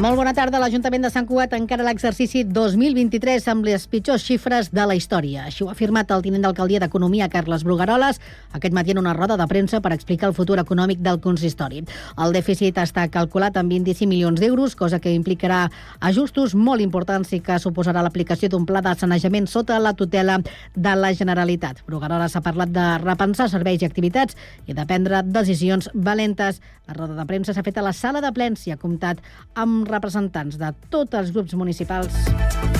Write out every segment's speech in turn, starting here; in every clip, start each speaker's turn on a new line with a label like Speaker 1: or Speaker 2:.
Speaker 1: Molt bona tarda. L'Ajuntament de Sant Cugat encara l'exercici 2023 amb les pitjors xifres de la història. Així ho ha afirmat el tinent d'alcaldia d'Economia, Carles Brugaroles, aquest matí en una roda de premsa per explicar el futur econòmic del consistori. El dèficit està calculat en 25 milions d'euros, cosa que implicarà ajustos molt importants i que suposarà l'aplicació d'un pla de sanejament sota la tutela de la Generalitat. Brugaroles ha parlat de repensar serveis i activitats i de prendre decisions valentes. La roda de premsa s'ha fet a la sala de plens i ha comptat amb representants de tots els grups municipals.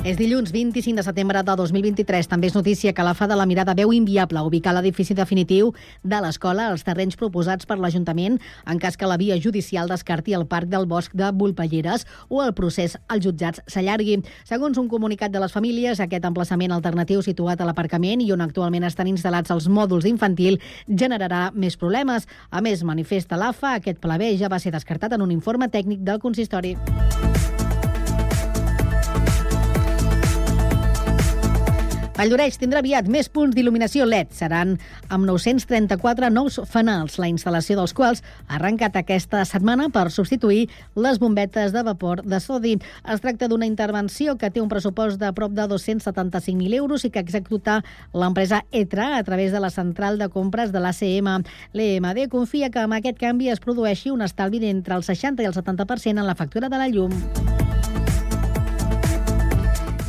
Speaker 1: És dilluns 25 de setembre de 2023. També és notícia que la fa de la mirada veu inviable ubicar l'edifici definitiu de l'escola als terrenys proposats per l'Ajuntament en cas que la via judicial descarti el parc del bosc de Volpelleres o el procés als jutjats s'allargui. Segons un comunicat de les famílies, aquest emplaçament alternatiu situat a l'aparcament i on actualment estan instal·lats els mòduls infantil generarà més problemes. A més, manifesta l'AFA, aquest pla B ja va ser descartat en un informe tècnic del consistori. Valldoreix tindrà aviat més punts d'il·luminació LED. Seran amb 934 nous fanals, la instal·lació dels quals ha arrencat aquesta setmana per substituir les bombetes de vapor de sodi. Es tracta d'una intervenció que té un pressupost de prop de 275.000 euros i que executa l'empresa ETRA a través de la central de compres de l'ACM. L'EMD confia que amb aquest canvi es produeixi un estalvi d'entre el 60 i el 70% en la factura de la llum.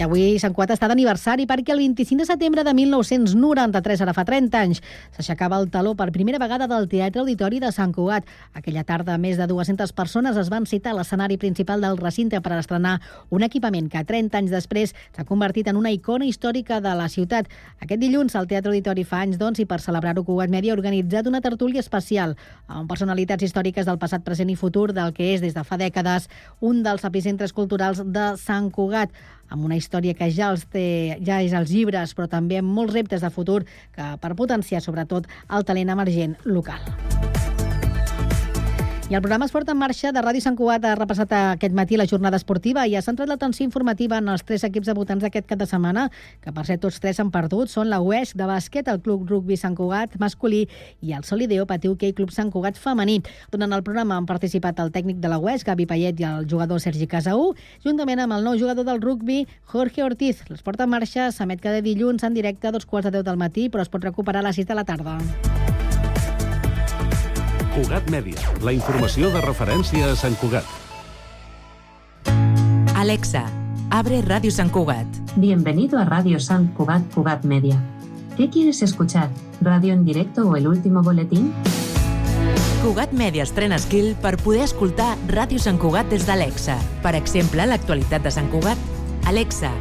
Speaker 1: I avui Sant Cugat està d'aniversari perquè el 25 de setembre de 1993, ara fa 30 anys, s'aixecava el taló per primera vegada del Teatre Auditori de Sant Cugat. Aquella tarda, més de 200 persones es van citar a l'escenari principal del recinte per estrenar un equipament que 30 anys després s'ha convertit en una icona històrica de la ciutat. Aquest dilluns el Teatre Auditori fa anys, doncs, i per celebrar-ho Cugat Media ha organitzat una tertúlia especial amb personalitats històriques del passat, present i futur del que és des de fa dècades un dels epicentres culturals de Sant Cugat amb una història que ja, els té, ja és als llibres, però també amb molts reptes de futur que per potenciar sobretot el talent emergent local. I el programa Esport en Marxa de Ràdio Sant Cugat ha repassat aquest matí la jornada esportiva i ha centrat l'atenció informativa en els tres equips debutants d'aquest cap de setmana, que per ser tots tres han perdut. Són la UES de bàsquet, el Club Rugby Sant Cugat masculí i el Solideo Patiu Key Club Sant Cugat femení. Durant el programa han participat el tècnic de la UES, Gavi Payet, i el jugador Sergi Casaú, juntament amb el nou jugador del rugby, Jorge Ortiz. L'Esport en Marxa s'emet cada dilluns en directe a dos quarts de deu del matí, però es pot recuperar a les 6 de la tarda.
Speaker 2: Cugat Mèdia, la informació de referència a Sant Cugat.
Speaker 3: Alexa, abre Radio San Cugat.
Speaker 4: Bienvenido a Radio San Cugat Cugat Media. ¿Qué quieres escuchar? ¿Radio en directo o el último boletín?
Speaker 3: Cugat Media estrena skill per poder escoltar Ràdio Sant Cugat des d'Alexa. Per exemple, l'actualitat de Sant Cugat. Alexa,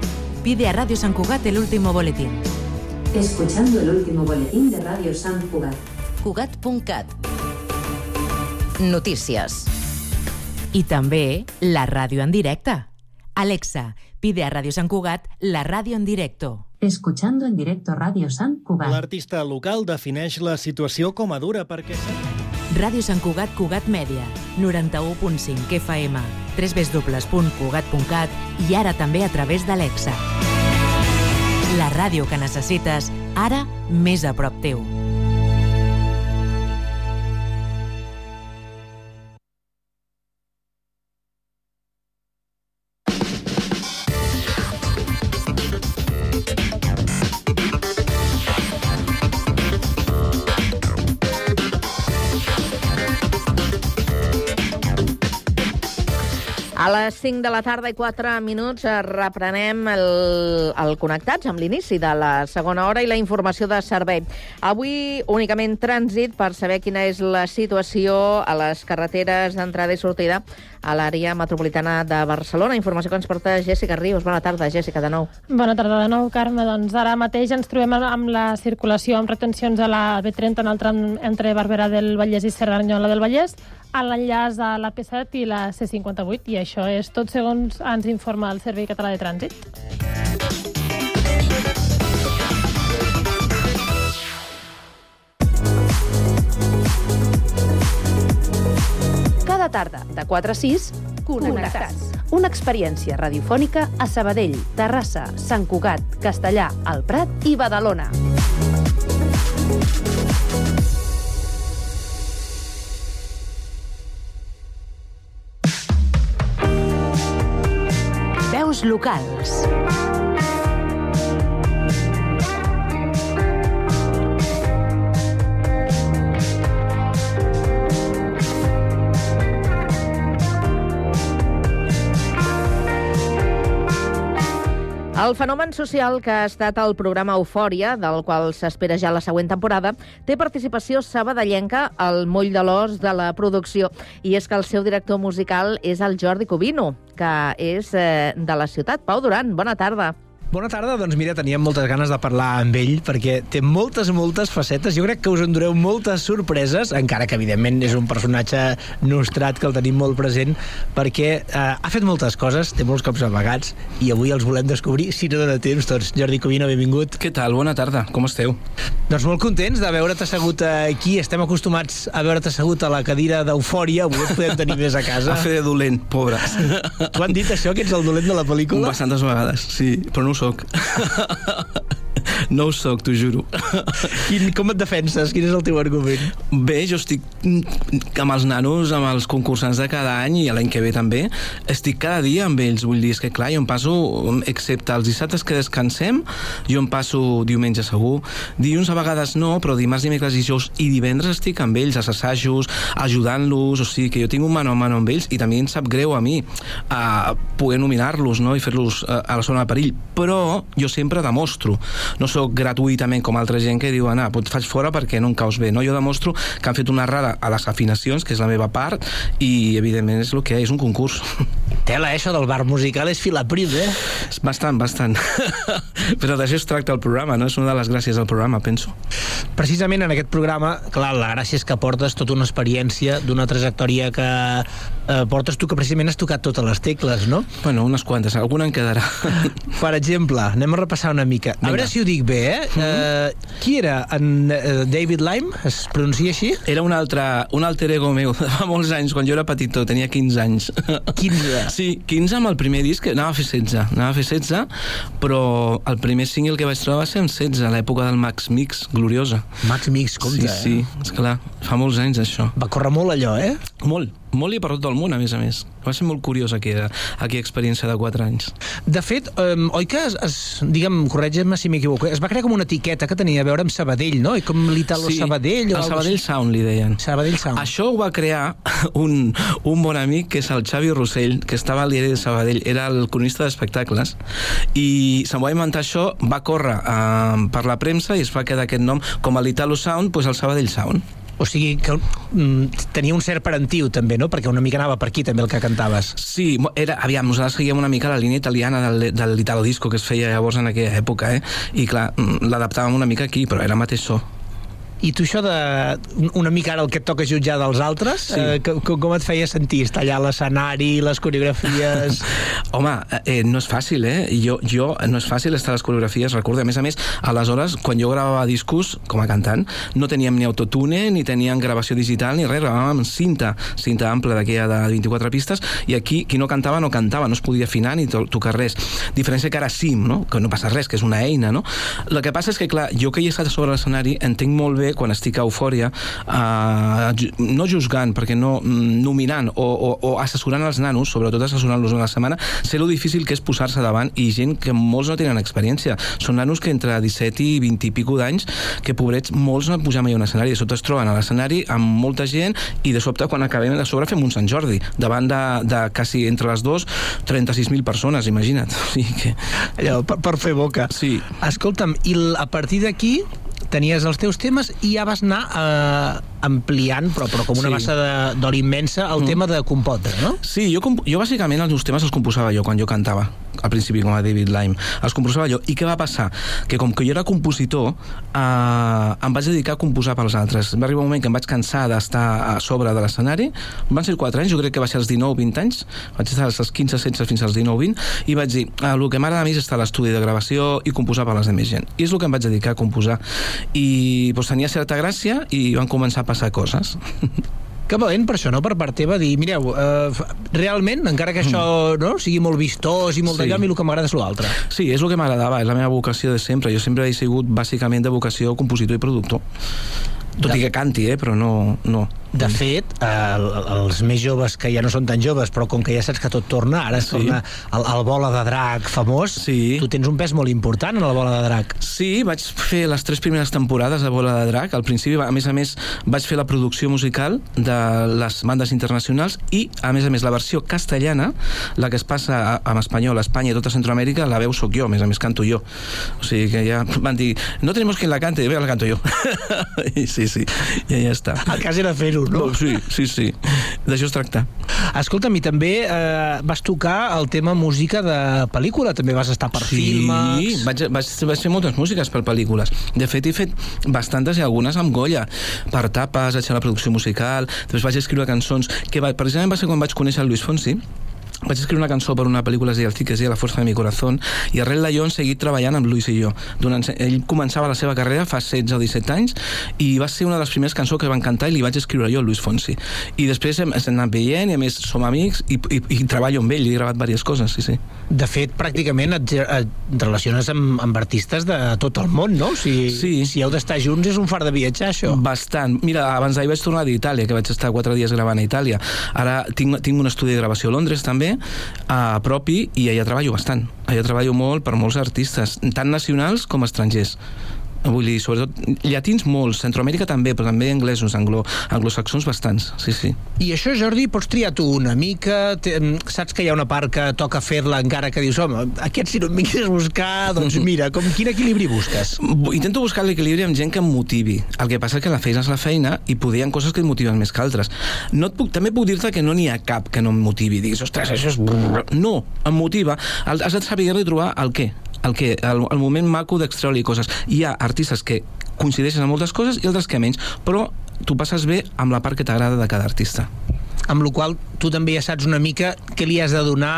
Speaker 3: pide a Radio San Cugat el último boletín.
Speaker 4: Escuchando el último boletín de Radio San Cugat.
Speaker 3: Cugat.cat Notícies. I també la ràdio en directe. Alexa, pide a Radio Sant Cugat la ràdio en directo.
Speaker 4: Escuchando en directo Radio San Cugat.
Speaker 5: L'artista local defineix la situació com a dura perquè...
Speaker 3: Ràdio Sant Cugat Cugat Mèdia, 91.5 FM, www.cugat.cat i ara també a través d'Alexa. La ràdio que necessites, ara més a prop teu.
Speaker 6: Les 5 de la tarda i 4 minuts eh, reprenem el, el Connectats amb l'inici de la segona hora i la informació de servei. Avui únicament trànsit per saber quina és la situació a les carreteres d'entrada i sortida a l'àrea metropolitana de Barcelona. Informació que ens porta Jessica Rius. Bona tarda, Jessica, de nou.
Speaker 7: Bona tarda de nou, Carme. Doncs ara mateix ens trobem amb la circulació amb retencions a la B30 en el tram entre Barberà del Vallès i Serranyola del Vallès, a l'enllaç a la P7 i la C58 i això és tot segons ens informa el Servei Català de Trànsit.
Speaker 8: Cada tarda, de 4 a 6, Connectats. Una experiència radiofònica a Sabadell, Terrassa, Sant Cugat, Castellà, El Prat i Badalona.
Speaker 3: Notícies locals.
Speaker 6: El fenomen social que ha estat el programa Eufòria, del qual s'espera ja la següent temporada, té participació sabadellenca al moll de l'os de la producció. I és que el seu director musical és el Jordi Covino, que és eh, de la ciutat. Pau Duran, bona tarda.
Speaker 9: Bona tarda, doncs mira, teníem moltes ganes de parlar amb ell perquè té moltes, moltes facetes. Jo crec que us endureu moltes sorpreses, encara que evidentment és un personatge nostrat que el tenim molt present, perquè eh, ha fet moltes coses, té molts cops amagats, i avui els volem descobrir, si no dona temps tots. Jordi Covino, benvingut.
Speaker 10: Què tal? Bona tarda, com esteu?
Speaker 9: Doncs molt contents de veure't assegut aquí. Estem acostumats a veure't assegut a la cadira d'eufòria, avui et podem tenir més a casa.
Speaker 10: A fer de dolent, pobres.
Speaker 9: T'ho han dit això, que ets el dolent de la pel·lícula?
Speaker 10: Bastantes vegades, sí, però no soc. No ho soc, t'ho juro.
Speaker 9: Quin, com et defenses? Quin és el teu argument?
Speaker 10: Bé, jo estic amb els nanos, amb els concursants de cada any i l'any que ve també, estic cada dia amb ells. Vull dir, és que clar, jo em passo, excepte els dissabtes que descansem, jo em passo diumenge segur. Dilluns a vegades no, però dimarts, dimecres, dijous i divendres estic amb ells, als assajos, ajudant-los, o sigui que jo tinc un mano a mano amb ells i també em sap greu a mi a poder nominar-los no? i fer-los a, a la zona de perill. Però jo sempre demostro. No sóc gratuïtament com altra gent que diuen ah, et faig fora perquè no em caus bé. No? Jo demostro que han fet una errada a les afinacions, que és la meva part, i evidentment és el que és un concurs.
Speaker 9: Tela, eh, això del bar musical és filaprim, eh?
Speaker 10: Bastant, bastant. Però d'això es tracta el programa, no? És una de les gràcies del programa, penso.
Speaker 9: Precisament en aquest programa, clar, la gràcia és que portes tota una experiència d'una trajectòria que eh, portes tu, que precisament has tocat totes les tecles, no?
Speaker 10: Bueno, unes quantes, alguna en quedarà.
Speaker 9: Per exemple, anem a repassar una mica. Vinga. A veure si ho dic bé, eh? Mm -hmm. uh, qui era en uh, David Lime? Es pronuncia així?
Speaker 10: Era un altre, un alter ego meu, fa molts anys, quan jo era petitó, tenia 15 anys.
Speaker 9: 15?
Speaker 10: Sí, 15 amb el primer disc, anava a fer 16, anava a fer 16, però el primer single que vaig trobar va ser en 16, a l'època del Max Mix, gloriosa.
Speaker 9: Max Mix, compte,
Speaker 10: sí,
Speaker 9: eh?
Speaker 10: Sí, esclar, fa molts anys això.
Speaker 9: Va córrer molt allò, eh?
Speaker 10: Molt, molt i per tot el món, a més a més. Va ser molt curiós aquella, aquella experiència de 4 anys.
Speaker 9: De fet, um, oi que, es, es, digue'm, corregi'm si m'equivoco, es va crear com una etiqueta que tenia a veure amb Sabadell, no? I com l'Italo
Speaker 10: sí,
Speaker 9: Sabadell o
Speaker 10: el Sabadell
Speaker 9: així.
Speaker 10: Sound, li deien.
Speaker 9: Sabadell Sound.
Speaker 10: Això ho va crear un, un bon amic, que és el Xavi Rossell, que estava al diari de Sabadell, era el cronista d'espectacles, i se'n va inventar això, va córrer uh, per la premsa i es va quedar aquest nom com a l'Italo Sound, doncs el Sabadell Sound.
Speaker 9: O sigui, que mm, tenia un cert parentiu, també, no? Perquè una mica anava per aquí, també, el que cantaves.
Speaker 10: Sí, era, aviam, nosaltres seguíem una mica la línia italiana del, del l'Italo Disco que es feia llavors en aquella època, eh? I clar, mm, l'adaptàvem una mica aquí, però era mateix so.
Speaker 9: I tu això de una mica ara el que et toca jutjar dels altres,
Speaker 10: Sí.
Speaker 9: eh, com, com et feia sentir? Estar allà a l'escenari, les coreografies...
Speaker 10: Home, eh, no és fàcil, eh? Jo, jo, no és fàcil estar a les coreografies, recorda. A més a més, aleshores, quan jo gravava discos, com a cantant, no teníem ni autotune, ni teníem gravació digital, ni res, gravàvem amb cinta, cinta ampla d'aquella de 24 pistes, i aquí qui no cantava, no cantava, no es podia afinar ni to tocar res. Diferència que ara sí, no? que no passa res, que és una eina, no? El que passa és que, clar, jo que hi he estat sobre l'escenari, entenc molt bé quan estic a eufòria, eh, no juzgant, perquè no mm, nominant o, o, o assessorant els nanos, sobretot assessorant-los una setmana, sé lo difícil que és posar-se davant i gent que molts no tenen experiència. Són nanos que entre 17 i 20 i pico d'anys, que pobrets, molts no han pujat mai a un escenari, de sobte es troben a l'escenari amb molta gent i de sobte quan acabem de sobre fem un Sant Jordi, davant de, de quasi entre les dos 36.000 persones, imagina't. O sigui que...
Speaker 9: Allò, per, per fer boca.
Speaker 10: Sí.
Speaker 9: Escolta'm, i a partir d'aquí tenies els teus temes i ja vas anar eh, ampliant, però, però com una
Speaker 10: Sí.
Speaker 9: massa de- d'oli immensa, el
Speaker 10: Mm.
Speaker 9: tema de compotre, no?
Speaker 10: Sí, jo, jo bàsicament els meus temes els composava jo quan jo cantava al principi com a David Lime els composava jo, i què va passar? que com que jo era compositor eh, em vaig dedicar a composar pels altres. Va arribar un moment que em vaig cansar d'estar a sobre de l'escenari. Van ser 4 anys, jo crec que va ser als 19-20 anys. Vaig estar als 15-16 fins als 19-20 i vaig dir, ah, el que m'agrada mi és estar a l'estudi de gravació i composar per les demés gent. I és el que em vaig dedicar a composar. I doncs, tenia certa gràcia i van començar a passar coses
Speaker 9: Que valent per això, no? Per part teva, dir, mireu, eh, realment, encara que això no, sigui molt vistós i molt
Speaker 10: Sí.
Speaker 9: d'allò, a mi el que m'agrada és l'altre.
Speaker 10: Sí, és el que m'agradava, és la meva vocació de sempre. Jo sempre he sigut bàsicament de vocació compositor i productor. Tot i que canti, eh, però no, no.
Speaker 9: De fet, el, els més joves, que ja no són tan joves, però com que ja saps que tot torna, ara es
Speaker 10: Sí.
Speaker 9: torna el, el bola de drac famós,
Speaker 10: Sí.
Speaker 9: tu tens un pes molt important en el bola de drac.
Speaker 10: Sí, vaig fer les tres primeres temporades de Bola de Drac. Al principi, a més a més, vaig fer la producció musical de les bandes internacionals i, a més a més, la versió castellana, la que es passa en espanyol a Espanya i tota Centroamèrica, la veu sóc jo, a més a més canto jo. O sigui que ja van dir, no tenemos quien la cante, bé, la canto jo. I sí, sí, ja, ja està.
Speaker 9: El cas era fer-ho, no?
Speaker 10: Sí, sí, sí. D'això es tracta.
Speaker 9: Escolta'm, i també eh, vas tocar el tema música de pel·lícula, també vas estar per
Speaker 10: sí,
Speaker 9: filmes...
Speaker 10: vaig, vaig, vaig fer moltes músiques per pel·lícules. De fet, he fet bastantes i algunes amb Goya. Per tapes, vaig fer la producció musical, després vaig escriure cançons, que va, precisament va ser quan vaig conèixer el Luis Fonsi, vaig escriure una cançó per una pel·lícula que es deia El La força de mi corazón i arrel d'allò hem seguit treballant amb Luis i jo Durant, ell començava la seva carrera fa 16 o 17 anys i va ser una de les primeres cançons que van cantar i li vaig escriure jo, Luis Fonsi i després hem, hem anat veient i a més som amics i, i, i treballo amb ell i he gravat diverses coses, sí, sí
Speaker 9: De fet, pràcticament et, et relaciones amb, amb artistes de tot el món, no? Si,
Speaker 10: Sí.
Speaker 9: si heu d'estar junts és un far de viatjar, això.
Speaker 10: Bastant. Mira, abans d'ahir vaig tornar d'Itàlia, que vaig estar quatre dies gravant a Itàlia. Ara tinc, tinc un estudi de gravació a Londres, a propi, i allà treballo bastant. Allà treballo molt per molts artistes, tant nacionals com estrangers. Vull dir, sobretot, llatins molts, Centroamèrica també, però també anglesos, anglo, anglosaxons bastants, sí, sí.
Speaker 9: I això, Jordi, pots triar tu una mica, te, saps que hi ha una part que toca fer-la encara que dius, home, aquest si no em vinguis a buscar, doncs mira, com, quin equilibri busques?
Speaker 10: Bu- Intento buscar l'equilibri amb gent que em motivi. El que passa és que la feina és la feina i poder hi ha coses que em motiven més que altres. No et puc, també puc dir-te que no n'hi ha cap que no em motivi. Diguis, ostres, això és... brrr". No, em motiva. Has de saber-li trobar el què. El, què, el, el moment maco d'extreure-li coses. Hi ha artistes que coincideixen en moltes coses i altres que menys, però tu passes bé amb la part que t'agrada de cada artista.
Speaker 9: Amb la qual tu també ja saps una mica què li has de donar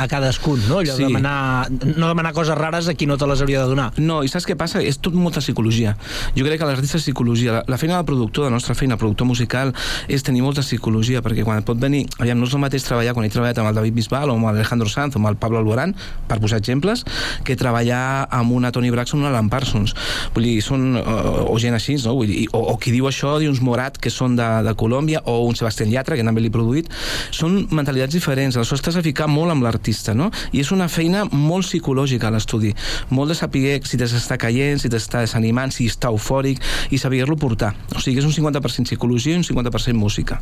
Speaker 9: a, cadascun, no? Allò
Speaker 10: Sí.
Speaker 9: de demanar, no demanar coses rares a qui no te les hauria de donar.
Speaker 10: No, i saps què passa? És tot molta psicologia. Jo crec que l'artista és psicologia. La, la feina del productor, de la nostra feina, productor musical, és tenir molta psicologia, perquè quan pot venir... Aviam, no és el mateix treballar quan he treballat amb el David Bisbal o amb l'Alejandro Sanz o amb el Pablo Alborán, per posar exemples, que treballar amb una Tony Braxton o una Alan Parsons. Vull dir, són... O, o gent així, no? Vull dir, o, o qui diu això, diu uns Morat, que són de, de Colòmbia, o un Sebastián Yatra, que també l'he produït. Són mentalitats diferents. Aleshores, t'has de ficar molt amb l'artista, no? I és una feina molt psicològica l'estudi. Molt de saber si t'està caient, si t'està desanimant, si està eufòric, i saber-lo portar. O sigui, és un 50% psicologia i un 50% música.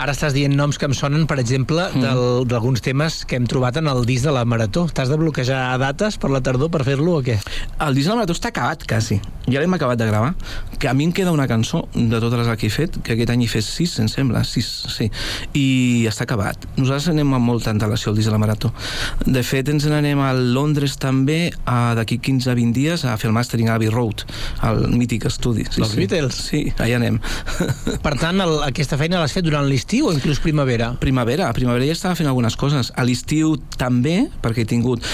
Speaker 9: Ara estàs dient noms que em sonen, per exemple,
Speaker 10: Mm.
Speaker 9: del- d'alguns temes que hem trobat en el disc de la Marató. T'has de bloquejar dates per la tardor per fer-lo o què?
Speaker 10: El disc de la Marató està acabat, quasi. Ja l'hem acabat de gravar. Que a mi em queda una cançó de totes les que he fet, que aquest any he fet sis, em sembla, sis, sí. I està acabat. Nosaltres anem amb molta antelació al disc de la Marató. De fet, ens n'anem a Londres també, a d'aquí 15-20 dies, a fer el mastering a Abbey Road, al mític estudi. Sí,
Speaker 9: Dels
Speaker 10: sí.
Speaker 9: Beatles?
Speaker 10: Sí, allà anem.
Speaker 9: Per tant, el, aquesta feina l'has fet durant l'estiu o inclús primavera?
Speaker 10: Primavera, a primavera ja estava fent algunes coses. A l'estiu també, perquè he tingut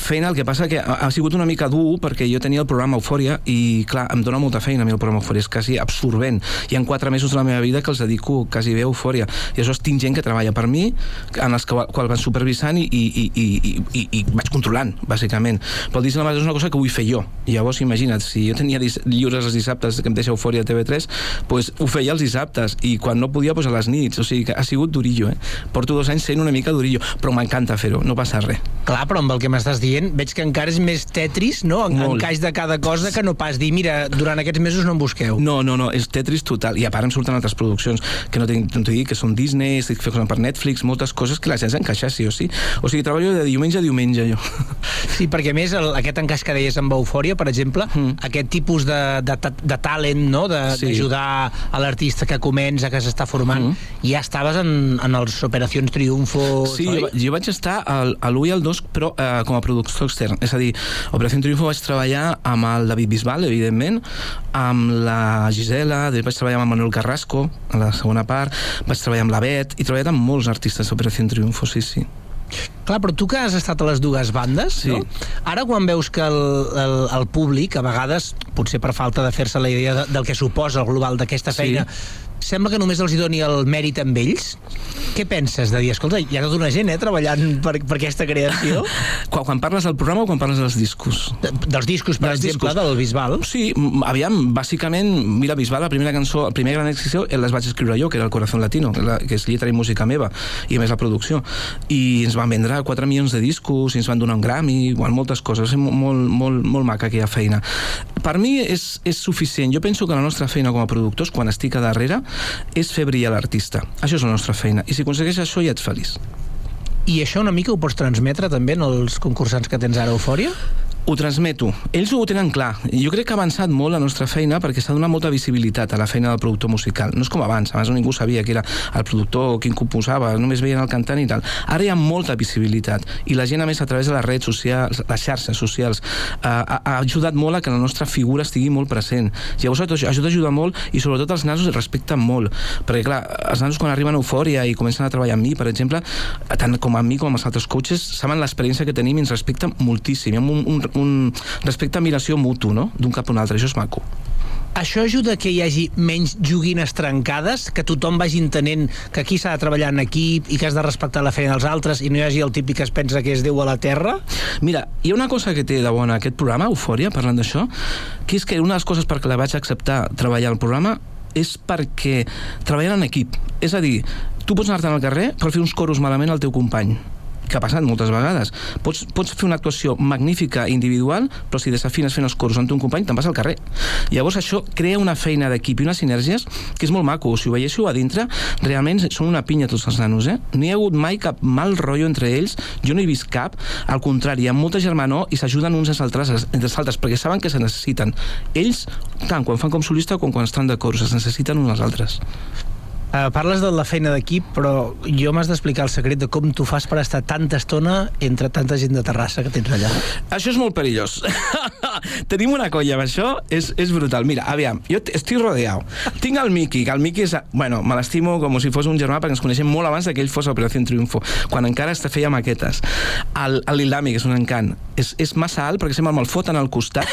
Speaker 10: feina, el que passa que ha, ha sigut una mica dur, perquè jo tenia el programa Eufòria i, clar, em dona molta feina a mi el programa Eufòria, és quasi absorbent. Hi ha quatre mesos de la meva vida que els dedico quasi bé a Eufòria. I això tinc gent que treballa per mi, en els que, qual van supervisant i, i, i, i, i, i, vaig controlant, bàsicament. Però el disc de la és una cosa que vull fer jo. Llavors, imagina't, si jo tenia lliures els dissabtes que em deixa Eufòria a TV3, pues, ho feia els dissabtes, i quan no podia, pues, a les nits. O sigui que ha sigut durillo, eh? Porto dos anys sent una mica durillo, però m'encanta fer-ho, no passa res.
Speaker 9: Clar, però amb el que m'estàs dient, veig que encara és més tetris, no? En,
Speaker 10: Molt.
Speaker 9: encaix de cada cosa que no pas dir, mira, durant aquests mesos no em busqueu.
Speaker 10: No, no, no, és Tetris total. I a part em surten altres produccions que no tinc, no dic, que són Disney, estic fent coses per Netflix, moltes coses que les has d'encaixar, sí o sí. O sigui, treballo de diumenge a diumenge, jo.
Speaker 9: Sí, perquè a més el, aquest encaix que deies amb Eufòria, per exemple,
Speaker 10: Mm.
Speaker 9: aquest tipus de, de, de talent, no? De-
Speaker 10: Sí.
Speaker 9: d'ajudar a l'artista que comença, que s'està formant,
Speaker 10: Mm.
Speaker 9: ja estaves en, en els Operacions Triunfo,
Speaker 10: Sí, jo,
Speaker 9: oi?
Speaker 10: jo vaig estar al, a l'1 i al 2, però eh, com a productor extern. És a dir, Operació Triunfo vaig treballar amb el David Bisbal, evidentment, amb la Gisela, després vaig treballar amb Manuel Carrasco, a la segona part, vaig treballar amb la Bet, i he treballat amb molts artistes d'Operació Triunfo, sí, sí.
Speaker 9: Clar, però tu que has estat a les dues bandes,
Speaker 10: Sí.
Speaker 9: no? ara quan veus que el, el, el públic, a vegades, potser per falta de fer-se la idea de, del que suposa el global d'aquesta
Speaker 10: Sí.
Speaker 9: Sembla que només els hi doni el mèrit amb ells. Què penses de dir, escolta, hi ha tota una gent eh, treballant per, per aquesta creació?
Speaker 10: quan, quan parles del programa o quan parles dels discos?
Speaker 9: De, dels discos, per
Speaker 10: Dels
Speaker 9: exemple,
Speaker 10: discos.
Speaker 9: del Bisbal.
Speaker 10: Sí, aviam, bàsicament, mira, Bisbal, la primera cançó, el primer gran èxit seu, les vaig escriure jo, que era el Corazón Latino, que, la, que és lletra i música meva, i a més la producció. I ens van vendre 4 milions de discos, i ens van donar un Grammy, igual, moltes coses. Va ser mo- molt, molt, molt maca aquella feina. Per mi és, és suficient. Jo penso que la nostra feina com a productors, quan estic a darrere, és fer brillar l'artista. Això és la nostra feina. I si aconsegueix això, ja ets feliç.
Speaker 9: I això una mica ho pots transmetre també en els concursants que tens ara Eufòria?
Speaker 10: Ho transmeto. Ells ho tenen clar. Jo crec que ha avançat molt la nostra feina perquè s'ha donat molta visibilitat a la feina del productor musical. No és com abans. Abans ningú sabia qui era el productor, quin composava, només veien el cantant i tal. Ara hi ha molta visibilitat i la gent, a més, a través de les redes socials, les xarxes socials, eh, ha, ha ajudat molt a que la nostra figura estigui molt present. Llavors, això t'ajuda molt i, sobretot, els nanos es respecten molt. Perquè, clar, els nanos quan arriben a Eufòria i comencen a treballar amb mi, per exemple, tant com amb mi com amb els altres coaches, saben l'experiència que tenim i ens respecten moltíssim. Hi ha un, un, un respecte admiració mutu, no?, d'un cap a un altre. Això és maco.
Speaker 9: Això ajuda que hi hagi menys joguines trencades, que tothom vagi entenent que aquí s'ha de treballar en equip i que has de respectar la feina dels altres i no hi hagi el típic que es pensa que és Déu a la Terra?
Speaker 10: Mira, hi ha una cosa que té de bona aquest programa, Eufòria, parlant d'això, que és que una de les coses per què la vaig acceptar treballar al programa és perquè treballen en equip. És a dir, tu pots anar-te'n al carrer per fer uns coros malament al teu company que ha passat moltes vegades. Pots, pots fer una actuació magnífica individual, però si desafines fent els coros amb un company, te'n vas al carrer. Llavors això crea una feina d'equip i unes sinergies que és molt maco. Si ho veiéssiu a dintre, realment són una pinya tots els nanos, eh? No hi ha hagut mai cap mal rotllo entre ells, jo no he vist cap, al contrari, hi ha molta germanor i s'ajuden uns als altres, entre els altres, perquè saben que se necessiten. Ells, tant quan fan com solista com quan estan de coros, es necessiten uns als altres.
Speaker 9: Uh, parles de la feina d'equip, però jo m'has d'explicar el secret de com tu fas per estar tanta estona entre tanta gent de Terrassa que tens allà.
Speaker 10: Això és molt perillós. Tenim una colla amb això, és, és brutal. Mira, aviam, jo estic rodeado. Tinc el Miki, que el Miki és... Bueno, me l'estimo com si fos un germà perquè ens coneixem molt abans que ell fos a Operació Triunfo, quan encara es feia maquetes. Lildami, que és un encant, és, és massa alt perquè sempre me'l foten al costat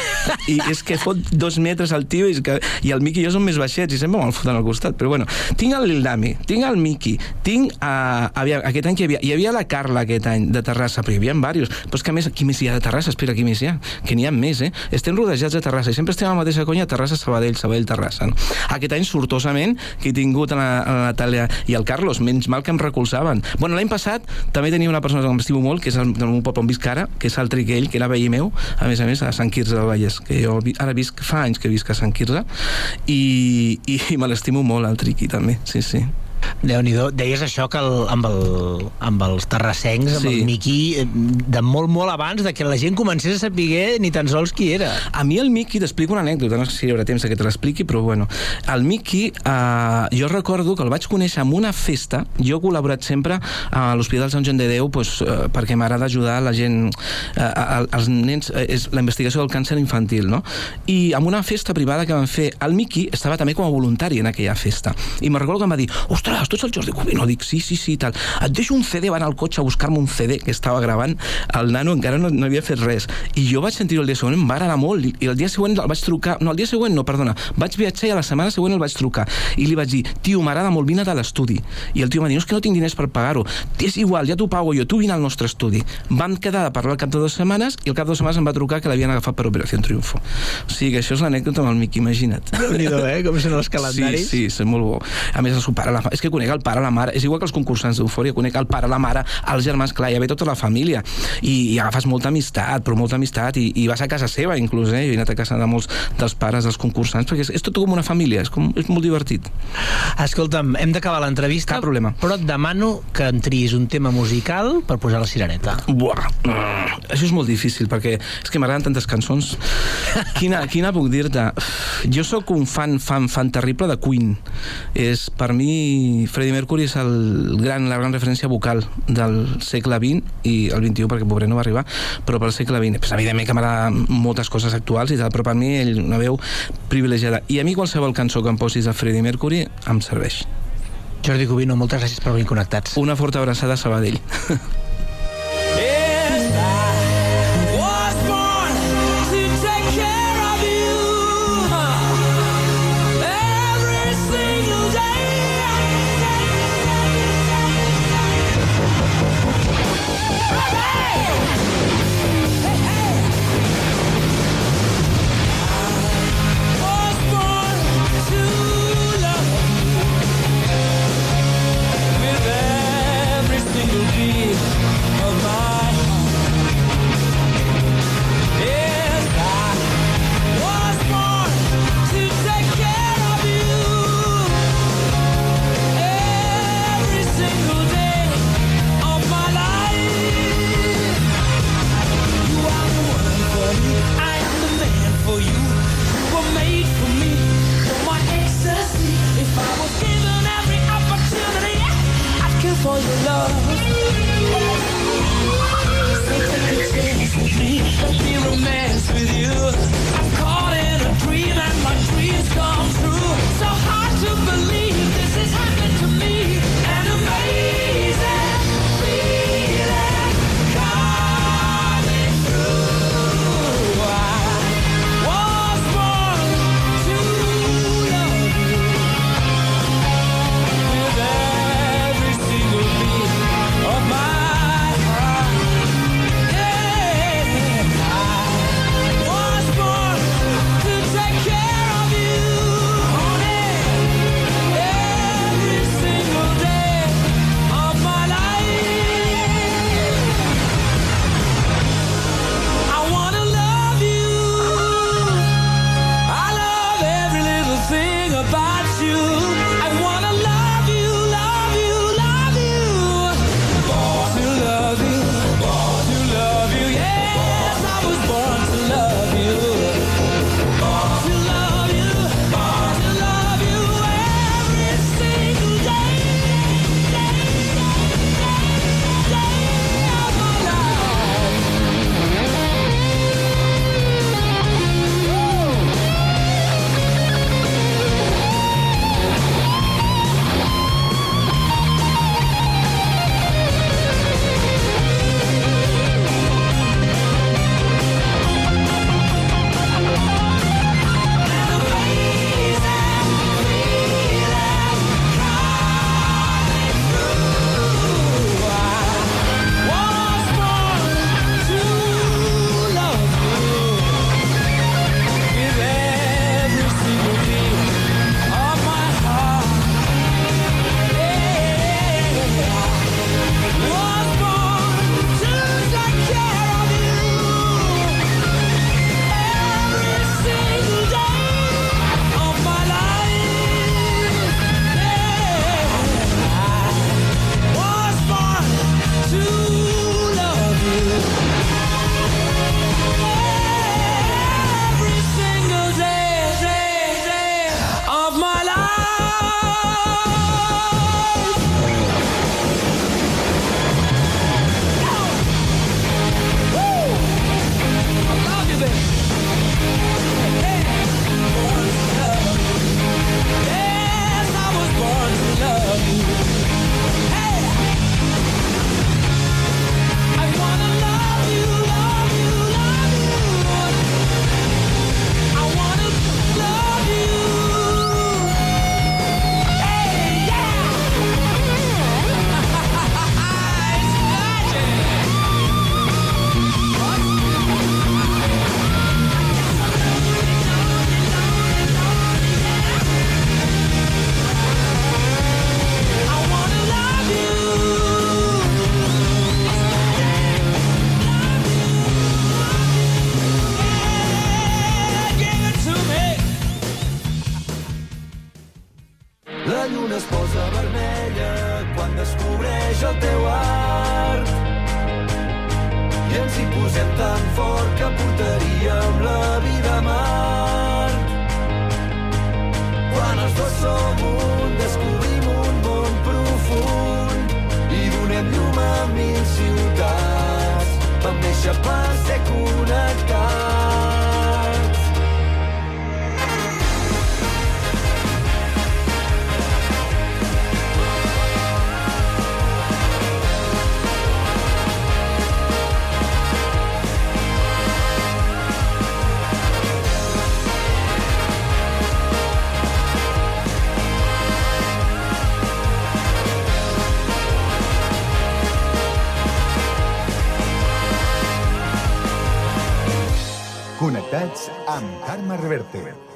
Speaker 10: i és que fot dos metres al tio i, que, i el Miki i jo som més baixets i sempre me'l foten al costat. Però bueno, tinc el Lildami, tinc el Miki, tinc... Uh, aviam, aquest any que hi havia... Hi havia la Carla aquest any de Terrassa, però hi havia diversos. Però és que a més, qui més hi ha de Terrassa? Espera, qui més hi ha? Que n'hi ha més, eh? Estem rodejats de Terrassa i sempre estem a la mateixa conya Terrassa, Sabadell, Sabadell, Terrassa. No? Aquest any, sortosament, que he tingut a la, a la Natàlia i el Carlos, menys mal que em recolzaven. Bueno, l'any passat també tenia una persona que m'estimo molt, que és el, del meu poble on visc ara, que és el Triquell, que era veí meu, a més a més, a Sant Quirze del Vallès, que jo ara visc, fa anys que visc a Sant Quirze, i, i, i me l'estimo molt, el Triqui, també, sí, sí.
Speaker 9: Déu nhi Deies això que el, amb, el, amb els terrassencs, amb
Speaker 10: Sí.
Speaker 9: el Miqui, eh, de molt, molt abans de que la gent comencés a saber ni tan sols qui era.
Speaker 10: A mi el Miqui, t'explico una anècdota, no sé si hi haurà temps que te l'expliqui, però bueno. El Miqui, eh, jo recordo que el vaig conèixer en una festa, jo he col·laborat sempre a l'Hospital Sant Joan de Déu pues, eh, perquè m'agrada ajudar la gent, eh, a- als nens, eh, és la investigació del càncer infantil, no? I en una festa privada que van fer, el Miqui estava també com a voluntari en aquella festa. I me'n recordo que em va dir, ostres, tu ets el Jordi Cubino? Dic, sí, sí, sí, tal. Et deixo un CD, va anar al cotxe a buscar-me un CD que estava gravant, el nano encara no, no havia fet res. I jo vaig sentir-ho el dia següent, em va agradar molt, i, el dia següent el vaig trucar, no, el dia següent no, perdona, vaig viatjar i a la setmana següent el vaig trucar, i li vaig dir, tio, m'agrada molt, vine a l'estudi. I el tio va dir, no, és que no tinc diners per pagar-ho. És igual, ja t'ho pago jo, tu vine al nostre estudi. Van quedar de parlar al cap de dues setmanes i al cap de dues setmanes em va trucar que l'havien agafat per Operació Triunfo. O sigui que això és l'anècdota amb el Miqui, imagina't.
Speaker 9: déu nhi eh? Com són els calendaris.
Speaker 10: Sí, sí, és molt bo. A més, el seu pare, la, és que conec el pare, la mare, és igual que els concursants d'Eufòria, conec el pare, la mare, els germans, clar, ja ve tota la família, i, i agafes molta amistat, però molta amistat, i, i vas a casa seva, inclús, eh? Jo he anat a casa de molts dels pares dels concursants, perquè és, és tot com una família, és, com, és molt divertit.
Speaker 9: Escolta'm, hem d'acabar l'entrevista.
Speaker 10: Cap problema.
Speaker 9: Però et demano que em triïs un tema musical per posar la cirereta.
Speaker 10: Buah, mm, això és molt difícil, perquè és que m'agraden tantes cançons. Quina, quina puc dir-te? Jo sóc un fan, fan, fan terrible de Queen. És, per mi, Freddie Mercury és el gran, la gran referència vocal del segle XX i el XXI, perquè pobre no va arribar, però pel segle XX. Pues, evidentment que m'agraden moltes coses actuals i tal, però per mi ell una veu privilegiada. I a mi qualsevol cançó que em posis de Freddie Mercury em serveix.
Speaker 9: Jordi Cubino, moltes gràcies per venir connectats.
Speaker 10: Una forta abraçada a Sabadell.
Speaker 11: Vam néixer
Speaker 12: Carme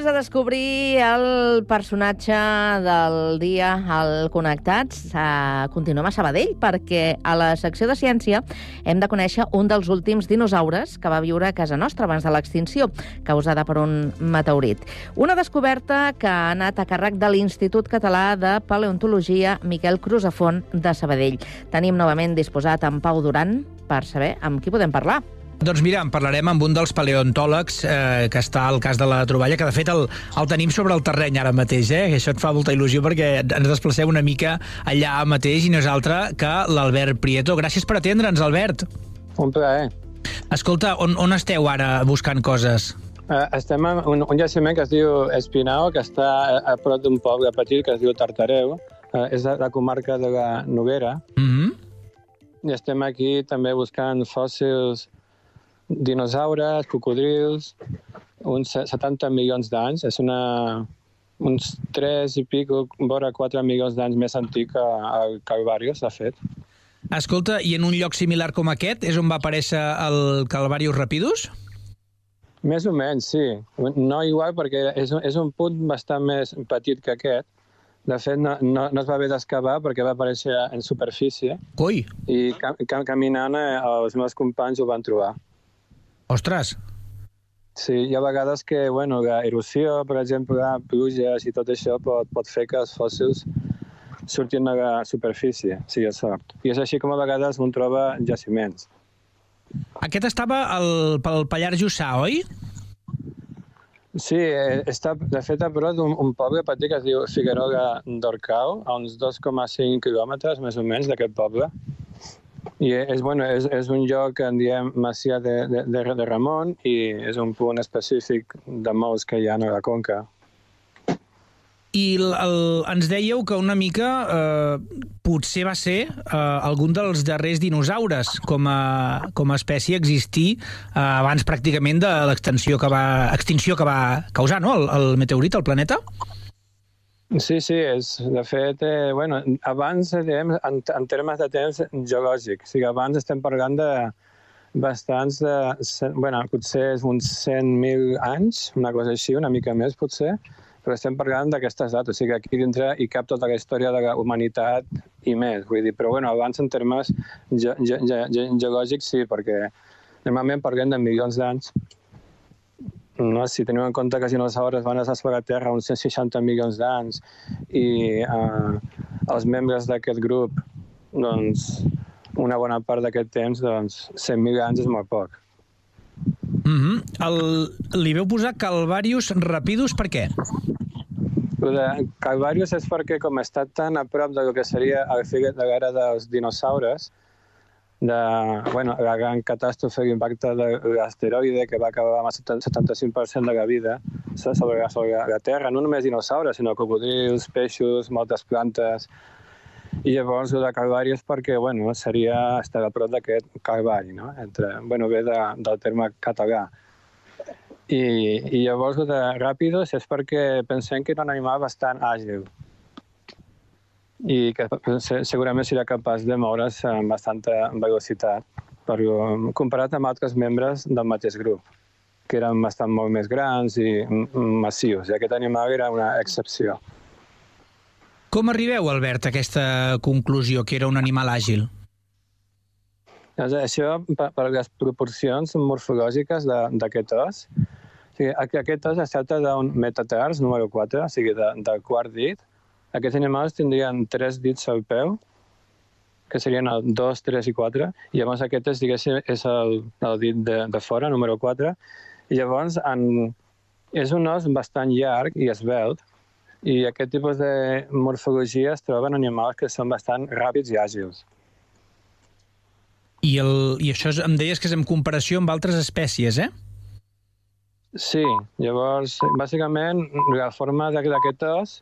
Speaker 6: després de descobrir el personatge del dia al Connectats, eh, continuem a Sabadell, perquè a la secció de ciència hem de conèixer un dels últims dinosaures que va viure a casa nostra abans de l'extinció, causada per un meteorit. Una descoberta que ha anat a càrrec de l'Institut Català de Paleontologia Miquel Cruzafont de Sabadell. Tenim novament disposat en Pau Duran per saber amb qui podem parlar.
Speaker 9: Doncs mira, en parlarem amb un dels paleontòlegs eh, que està al cas de la troballa, que de fet el, el tenim sobre el terreny ara mateix, eh? Això et fa molta il·lusió perquè ens desplacem una mica allà mateix i no és altre que l'Albert Prieto. Gràcies per atendre'ns, Albert.
Speaker 13: Un plaer.
Speaker 9: Escolta, on, on esteu ara buscant coses?
Speaker 13: Uh, estem en un, un jaciment que es diu Espinao, que està a, a prop d'un poble petit que es diu Tartareu. Uh, és de la comarca de la Noguera.
Speaker 9: Mm -hmm.
Speaker 13: I estem aquí també buscant fòssils dinosaures, cocodrils, uns 70 milions d'anys. És una, uns 3 i pico, vora 4 milions d'anys més antic que el Calvarius, de fet.
Speaker 9: Escolta, i en un lloc similar com aquest és on va aparèixer el Calvarius Rapidus?
Speaker 13: Més o menys, sí. No igual perquè és és un punt bastant més petit que aquest. De fet, no, no, no es va haver d'excavar perquè va aparèixer en superfície.
Speaker 9: Coi!
Speaker 13: I cam, cam, caminant eh, els meus companys ho van trobar.
Speaker 9: Ostres!
Speaker 13: Sí, hi ha vegades que, bueno, la erosió, per exemple, pluges i tot això pot, pot fer que els fòssils surtin a la superfície, si hi ha sort. I és així com a vegades un troba jaciments.
Speaker 9: Aquest estava al, pel Pallars Jussà, oi?
Speaker 13: Sí, eh, està de fet a prop d'un un poble petit que es diu Figueroa d'Orcau, a uns 2,5 quilòmetres més o menys d'aquest poble. I és, bueno, és, és un lloc en diem Masia de, de, de, Ramon i és un punt específic de molts que hi ha a la conca.
Speaker 9: I el, el, ens dèieu que una mica eh, potser va ser eh, algun dels darrers dinosaures com a, com a espècie existir eh, abans pràcticament de l'extensió que va, extinció que va causar no? el, el meteorit al planeta?
Speaker 13: Sí, sí, és, de fet, eh, bueno, abans, diguem, en, en termes de temps geològic, o sigui, abans estem parlant de bastants de, bueno, potser uns 100.000 anys, una cosa així, una mica més potser, però estem parlant d'aquestes dates, o sigui, aquí dintre hi cap tota la història de la humanitat i més, vull dir, però bueno, abans en termes ge ge ge geològics sí, perquè normalment parlem de milions d'anys, no? si tenim en compte que els dinosaures van estar a Terra uns 160 milions d'anys i eh, els membres d'aquest grup, doncs, una bona part d'aquest temps, doncs, 100.000 anys és molt poc.
Speaker 9: Mm -hmm. el, li veu posar Calvarius Rapidus per què?
Speaker 13: De Calvarius és perquè com està tan a prop del que seria el filet de l'era dels dinosaures, de bueno, la gran catàstrofe, l'impacte de l'asteroide que va acabar amb el 75% de la vida sobre, sobre la Terra, no només dinosaures, sinó cocodrils, peixos, moltes plantes, i llavors el de Calvari és perquè bueno, seria estar a prop d'aquest Calvari, no? Entre, bueno, ve de, del terme català. I, I llavors el de Ràpidos és perquè pensem que era un animal bastant àgil i que segurament serà capaç de moure's amb bastanta velocitat, però comparat amb altres membres del mateix grup, que eren bastant molt més grans i massius. I aquest animal era una excepció.
Speaker 9: Com arribeu, Albert, a aquesta conclusió, que era un animal àgil?
Speaker 13: Doncs això, per, per les proporcions morfològiques d'aquest os, o sigui, aquest os es tracta d'un metatars número 4, o sigui, de, del quart dit. Aquests animals tindrien tres dits al peu, que serien el 2, 3 i 4, i llavors aquest és, diguéssim, és el, el dit de, de fora, número 4, i llavors en, és un os bastant llarg i esbelt, i aquest tipus de morfologia es troba en animals que són bastant ràpids i àgils.
Speaker 9: I, el, i això és, em deies que és en comparació amb altres espècies, eh?
Speaker 13: Sí, llavors, bàsicament, la forma d'aquest os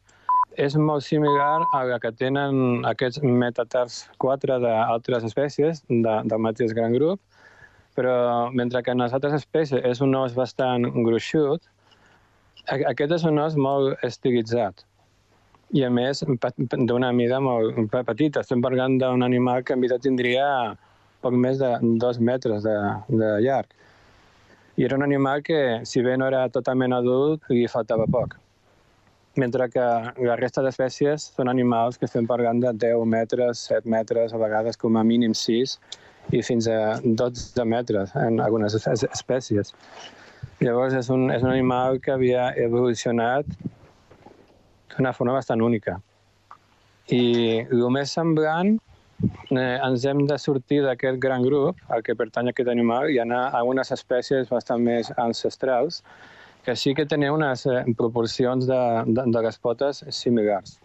Speaker 13: és molt similar a la que tenen aquests metatars 4 d'altres espècies de, del mateix gran grup, però mentre que en les altres espècies és un os bastant gruixut, aquest és un os molt estilitzat i a més d'una mida molt petita. Estem parlant d'un animal que en vida tindria poc més de dos metres de, de llarg. I era un animal que, si bé no era totalment adult, li faltava poc. Mentre que la resta d'espècies són animals que estem parlant de 10 metres, 7 metres, a vegades com a mínim 6, i fins a 12 metres en algunes es- espècies. Llavors és un, és un animal que havia evolucionat d'una forma bastant única. I el més semblant, eh, ens hem de sortir d'aquest gran grup al que pertany aquest animal i anar a unes espècies bastant més ancestrals que sí que tenen unes eh, proporcions de, de, de les potes similars.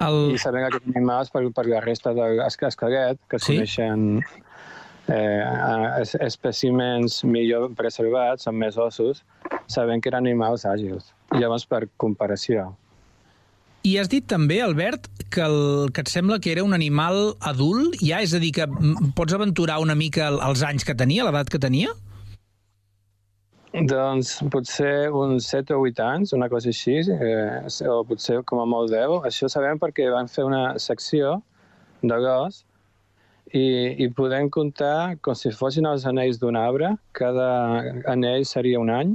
Speaker 9: El...
Speaker 13: I sabem que aquests animals, per, per la resta de l'esquelet, que
Speaker 9: Sí.
Speaker 13: coneixen eh, espècimens millor preservats, amb més ossos, sabem que eren animals àgils. Llavors, per comparació,
Speaker 9: I has dit també, Albert, que, el, que et sembla que era un animal adult, ja? És a dir, que pots aventurar una mica el- els anys que tenia, l'edat que tenia?
Speaker 13: Doncs potser uns 7 o 8 anys, una cosa així, eh, o potser com a molt 10. Això sabem perquè van fer una secció de gos i, i podem comptar com si fossin els anells d'un arbre. Cada anell seria un any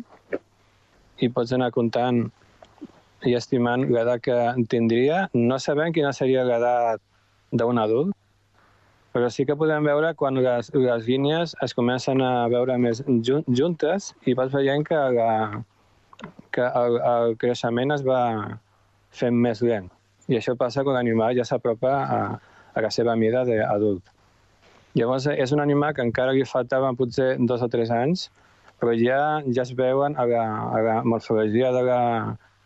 Speaker 13: i pots anar comptant i estimant l'edat que tindria. No sabem quina seria l'edat d'un adult, però sí que podem veure quan les, les línies es comencen a veure més jun juntes i vas veient que, la, que el, el creixement es va fent més lent. I això passa quan l'animal ja s'apropa a, a la seva mida d'adult. Llavors és un animal que encara li faltaven potser dos o tres anys, però ja, ja es veuen a la, a la morfologia de la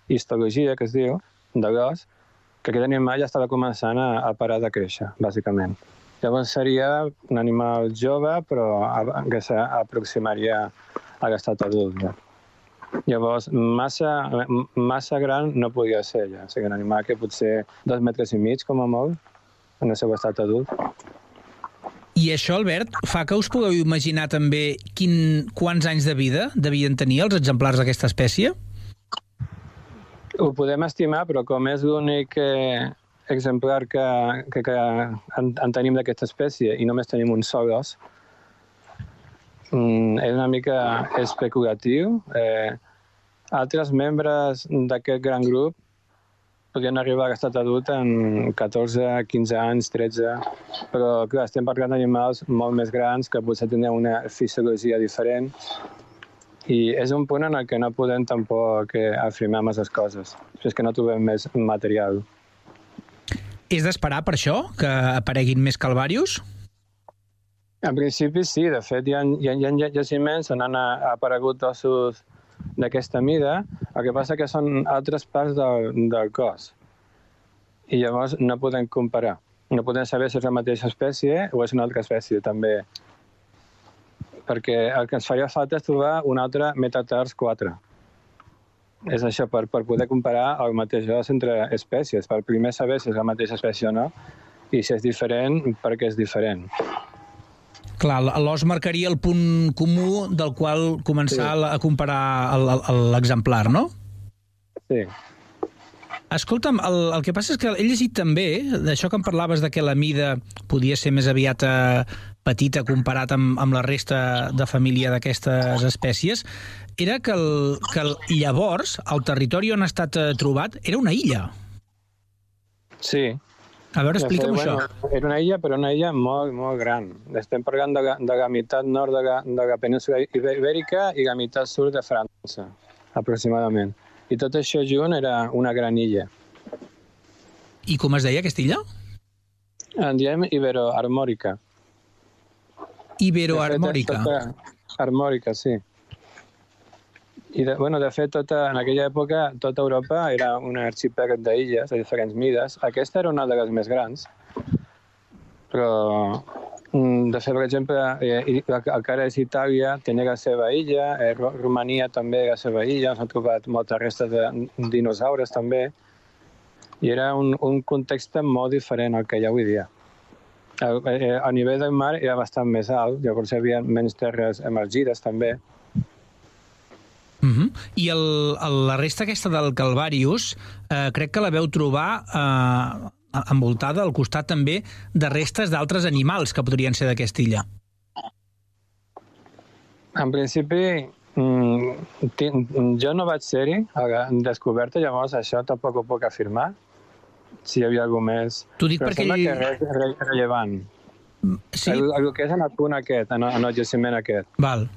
Speaker 13: histologia, que es diu, de l'os, que aquest animal ja estava començant a, a parar de créixer, bàsicament. Llavors seria un animal jove, però que s'aproximaria a l'estat adult. Ja. Llavors, massa, massa gran no podia ser, ja. O sigui, un animal que potser dos metres i mig, com a molt, en el seu estat adult.
Speaker 9: I això, Albert, fa que us pugueu imaginar també quin, quants anys de vida devien tenir els exemplars d'aquesta espècie?
Speaker 13: Ho podem estimar, però com és l'únic eh, exemplar que, que, que en, en tenim d'aquesta espècie i només tenim un sol os, mm, és una mica especulatiu. Eh, altres membres d'aquest gran grup podrien arribar a l'estat adult en 14, 15 anys, 13, però clar, estem parlant d'animals molt més grans que potser tenen una fisiologia diferent i és un punt en el que no podem tampoc eh, afirmar masses coses, és que no trobem més material.
Speaker 9: És d'esperar per això, que apareguin més calvarius?
Speaker 13: En principi sí, de fet hi ha, hi ha, hi ha jaciments on han aparegut ossos d'aquesta mida, el que passa que són altres parts del, del cos. I llavors no podem comparar. No podem saber si és la mateixa espècie o és una altra espècie també. Perquè el que ens faria falta és trobar un altre metatars 4. És això, per, per poder comparar el mateix os entre espècies, per primer saber si és la mateixa espècie o no, i si és diferent, perquè és diferent.
Speaker 9: Clar, l'os marcaria el punt comú del qual començar sí. a comparar l'exemplar, no?
Speaker 13: Sí.
Speaker 9: Escolta'm, el, el que passa és que he llegit també, d'això que em parlaves de que la mida podia ser més aviat eh, petita comparat amb, amb la resta de família d'aquestes espècies, era que, el, que el, llavors el territori on ha estat eh, trobat era una illa.
Speaker 13: Sí.
Speaker 9: A veure, explica'm això.
Speaker 13: Era una illa, però una illa molt, molt gran. Estem parlant de de la meitat nord de la, de la península Ibè- ibèrica i la meitat sud de França, aproximadament. I tot això junt era una gran illa.
Speaker 9: I com es deia aquesta illa?
Speaker 13: En diem Iberoarmòrica.
Speaker 9: Iberoarmòrica.
Speaker 13: Tota armòrica, sí. I de, bueno, de fet, tota, en aquella època tota Europa era un arxipèlag d'illes de diferents mides. Aquesta era una de les més grans, però mm, de fet, per exemple, eh, el que encara és Itàlia, tenia la seva illa, eh, Ro- Romania també la seva illa, s'han trobat moltes restes de dinosaures també, i era un, un context molt diferent al que hi ha avui dia. A, eh, a nivell del mar era bastant més alt, llavors hi havia menys terres emergides també.
Speaker 9: Uh -huh. I el, el, la resta aquesta del Calvarius eh, crec que la veu trobar eh, envoltada al costat també de restes d'altres animals que podrien ser d'aquesta illa.
Speaker 13: En principi, mm, jo no vaig ser-hi a descoberta, llavors això tampoc ho puc afirmar, si hi havia alguna més.
Speaker 9: T'ho dic
Speaker 13: Però
Speaker 9: perquè
Speaker 13: sembla que res re, rellevant.
Speaker 9: Sí?
Speaker 13: El, el que és en el punt aquest, en, en el jaciment aquest.
Speaker 9: Val.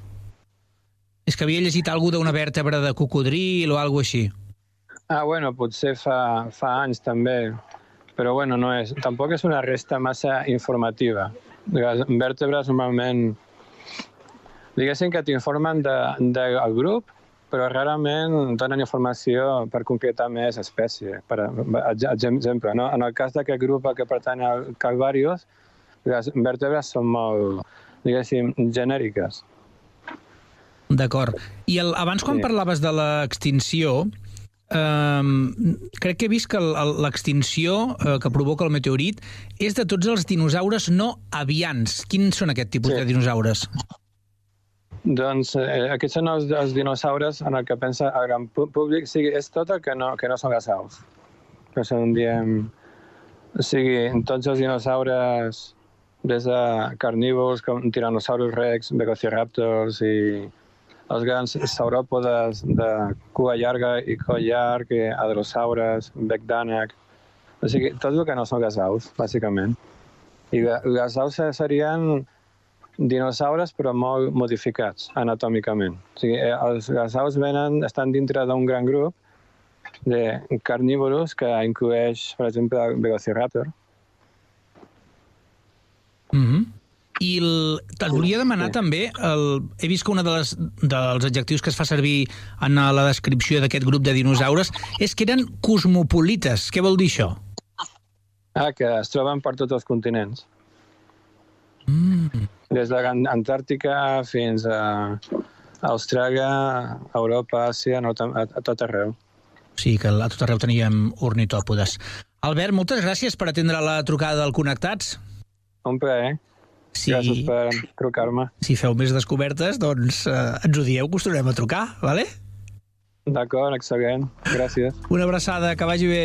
Speaker 9: És que havia llegit alguna d'una vèrtebra de cocodril o alguna així.
Speaker 13: Ah, bueno, potser fa, fa anys també, però bueno, no és, tampoc és una resta massa informativa. Les vèrtebres normalment, diguéssim que t'informen del de, del grup, però rarament donen informació per concretar més espècie. Per exemple, no? en el cas d'aquest grup que pertany al Calvarius, les vèrtebres són molt, diguéssim, genèriques.
Speaker 9: D'acord. I el, abans, quan
Speaker 13: Sí.
Speaker 9: parlaves de l'extinció, eh, crec que he vist que l'extinció eh, que provoca el meteorit és de tots els dinosaures no avians. Quins són aquest tipus
Speaker 13: Sí.
Speaker 9: de dinosaures?
Speaker 13: Doncs eh, aquests són els, els dinosaures en el que pensa el gran públic. O sigui, és tot el que no, que no són les aus. Que són, diem... O sigui, tots els dinosaures, des de carnívors com tiranosaurus rex, velociraptors i els grans sauròpodes de cua llarga i coll llarg, i hadrosaures, bec O sigui, tot el que no són les aus, bàsicament. I les aus serien dinosaures però molt modificats anatòmicament. O sigui, eh, els, les aus venen, estan dintre d'un gran grup de carnívoros que inclueix, per exemple, el Velociraptor.
Speaker 9: Mm -hmm. I el, et volia demanar sí. també, el, he vist que un de les, dels adjectius que es fa servir en la descripció d'aquest grup de dinosaures és que eren cosmopolites. Què vol dir això?
Speaker 13: Ah, que es troben per tots els continents.
Speaker 9: Mm.
Speaker 13: Des de l'Antàrtica fins a Austràlia, Europa, Àsia, Nord, a, a tot arreu.
Speaker 9: Sí, que a tot arreu teníem ornitòpodes. Albert, moltes gràcies per atendre la trucada del Connectats.
Speaker 13: Un plaer.
Speaker 9: Sí.
Speaker 13: Gràcies per trucar-me.
Speaker 9: Si feu més descobertes, doncs eh, ens ho dieu, que us tornem a trucar, vale?
Speaker 13: D'acord, excel·lent. Gràcies.
Speaker 9: Una abraçada, que vagi bé.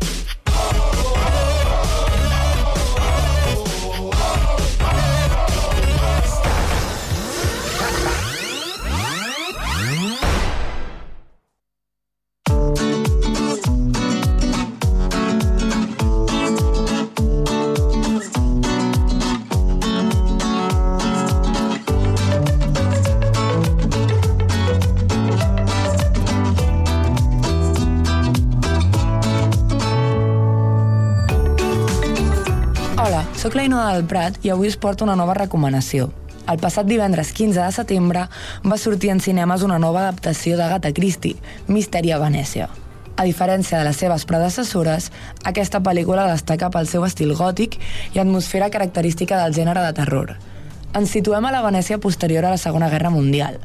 Speaker 14: Ina del Prat i avui us porto una nova recomanació. El passat divendres 15 de setembre va sortir en cinemes una nova adaptació d'Agatha Christie, Misteri a Venècia. A diferència de les seves predecessores, aquesta pel·lícula destaca pel seu estil gòtic i atmosfera característica del gènere de terror. Ens situem a la Venècia posterior a la Segona Guerra Mundial.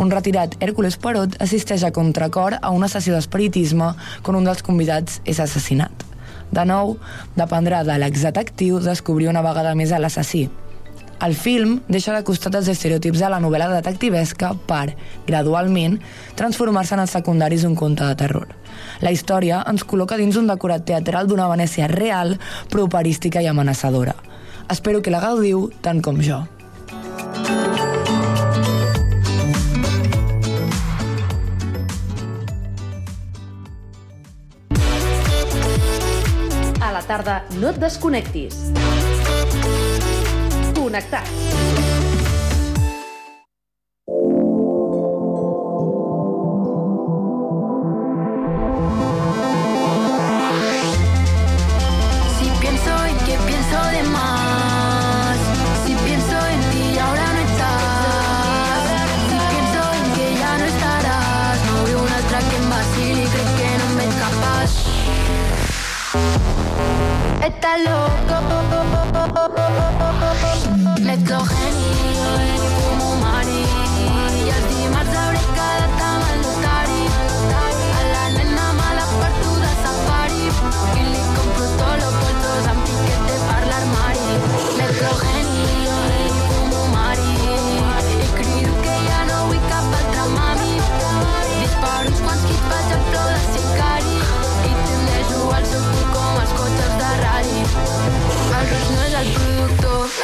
Speaker 14: Un retirat Hércules Poirot assisteix a contracor a una sessió d'espiritisme quan un dels convidats és assassinat. De nou, dependrà de l'exdetectiu descobrir una vegada més a l'assassí. El film deixa de costat els estereotips de la novel·la detectivesca per, gradualment, transformar-se en els secundaris d'un conte de terror. La història ens col·loca dins un decorat teatral d'una Venècia real, però operística i amenaçadora. Espero que la gaudiu tant com jo.
Speaker 8: A la tarda, no et desconnectis. Connectats.
Speaker 15: está loco.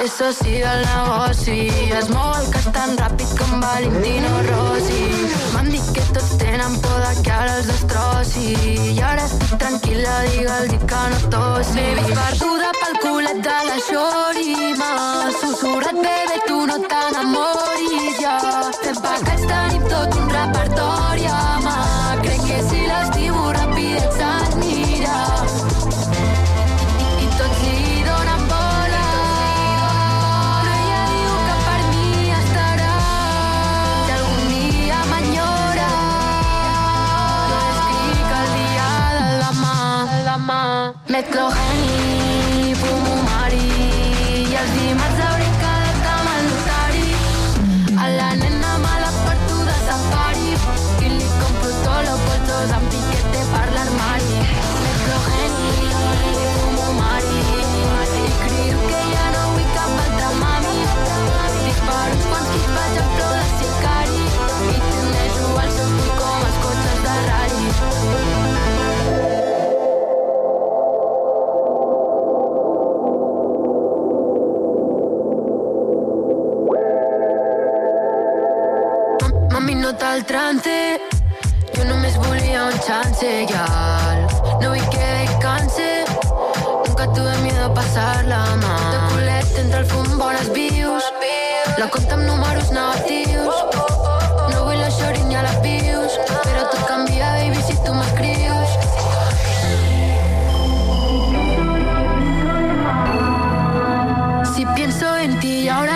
Speaker 15: És soci del negoci. Es mou el cas tan ràpid com Valentino Rossi. M'han dit que tots tenen por de que ara els destrossi. I ara estic tranquil·la, digue'ls dic que no tossi. Baby, perduda pel culet de la Xori. M'ha susurrat, bebé, tu no t'enamoris, ja. Fem pecats, tenim tot un repertori, ja, mà. met No vi que descanse, nunca tuve miedo a pasarla mal. Este De culet entre el fumbo, las views. La compta amb números. No vull la shorty ni a les views, però tot canvia, baby, si tu m'escrius. Si pienso en ti y ahora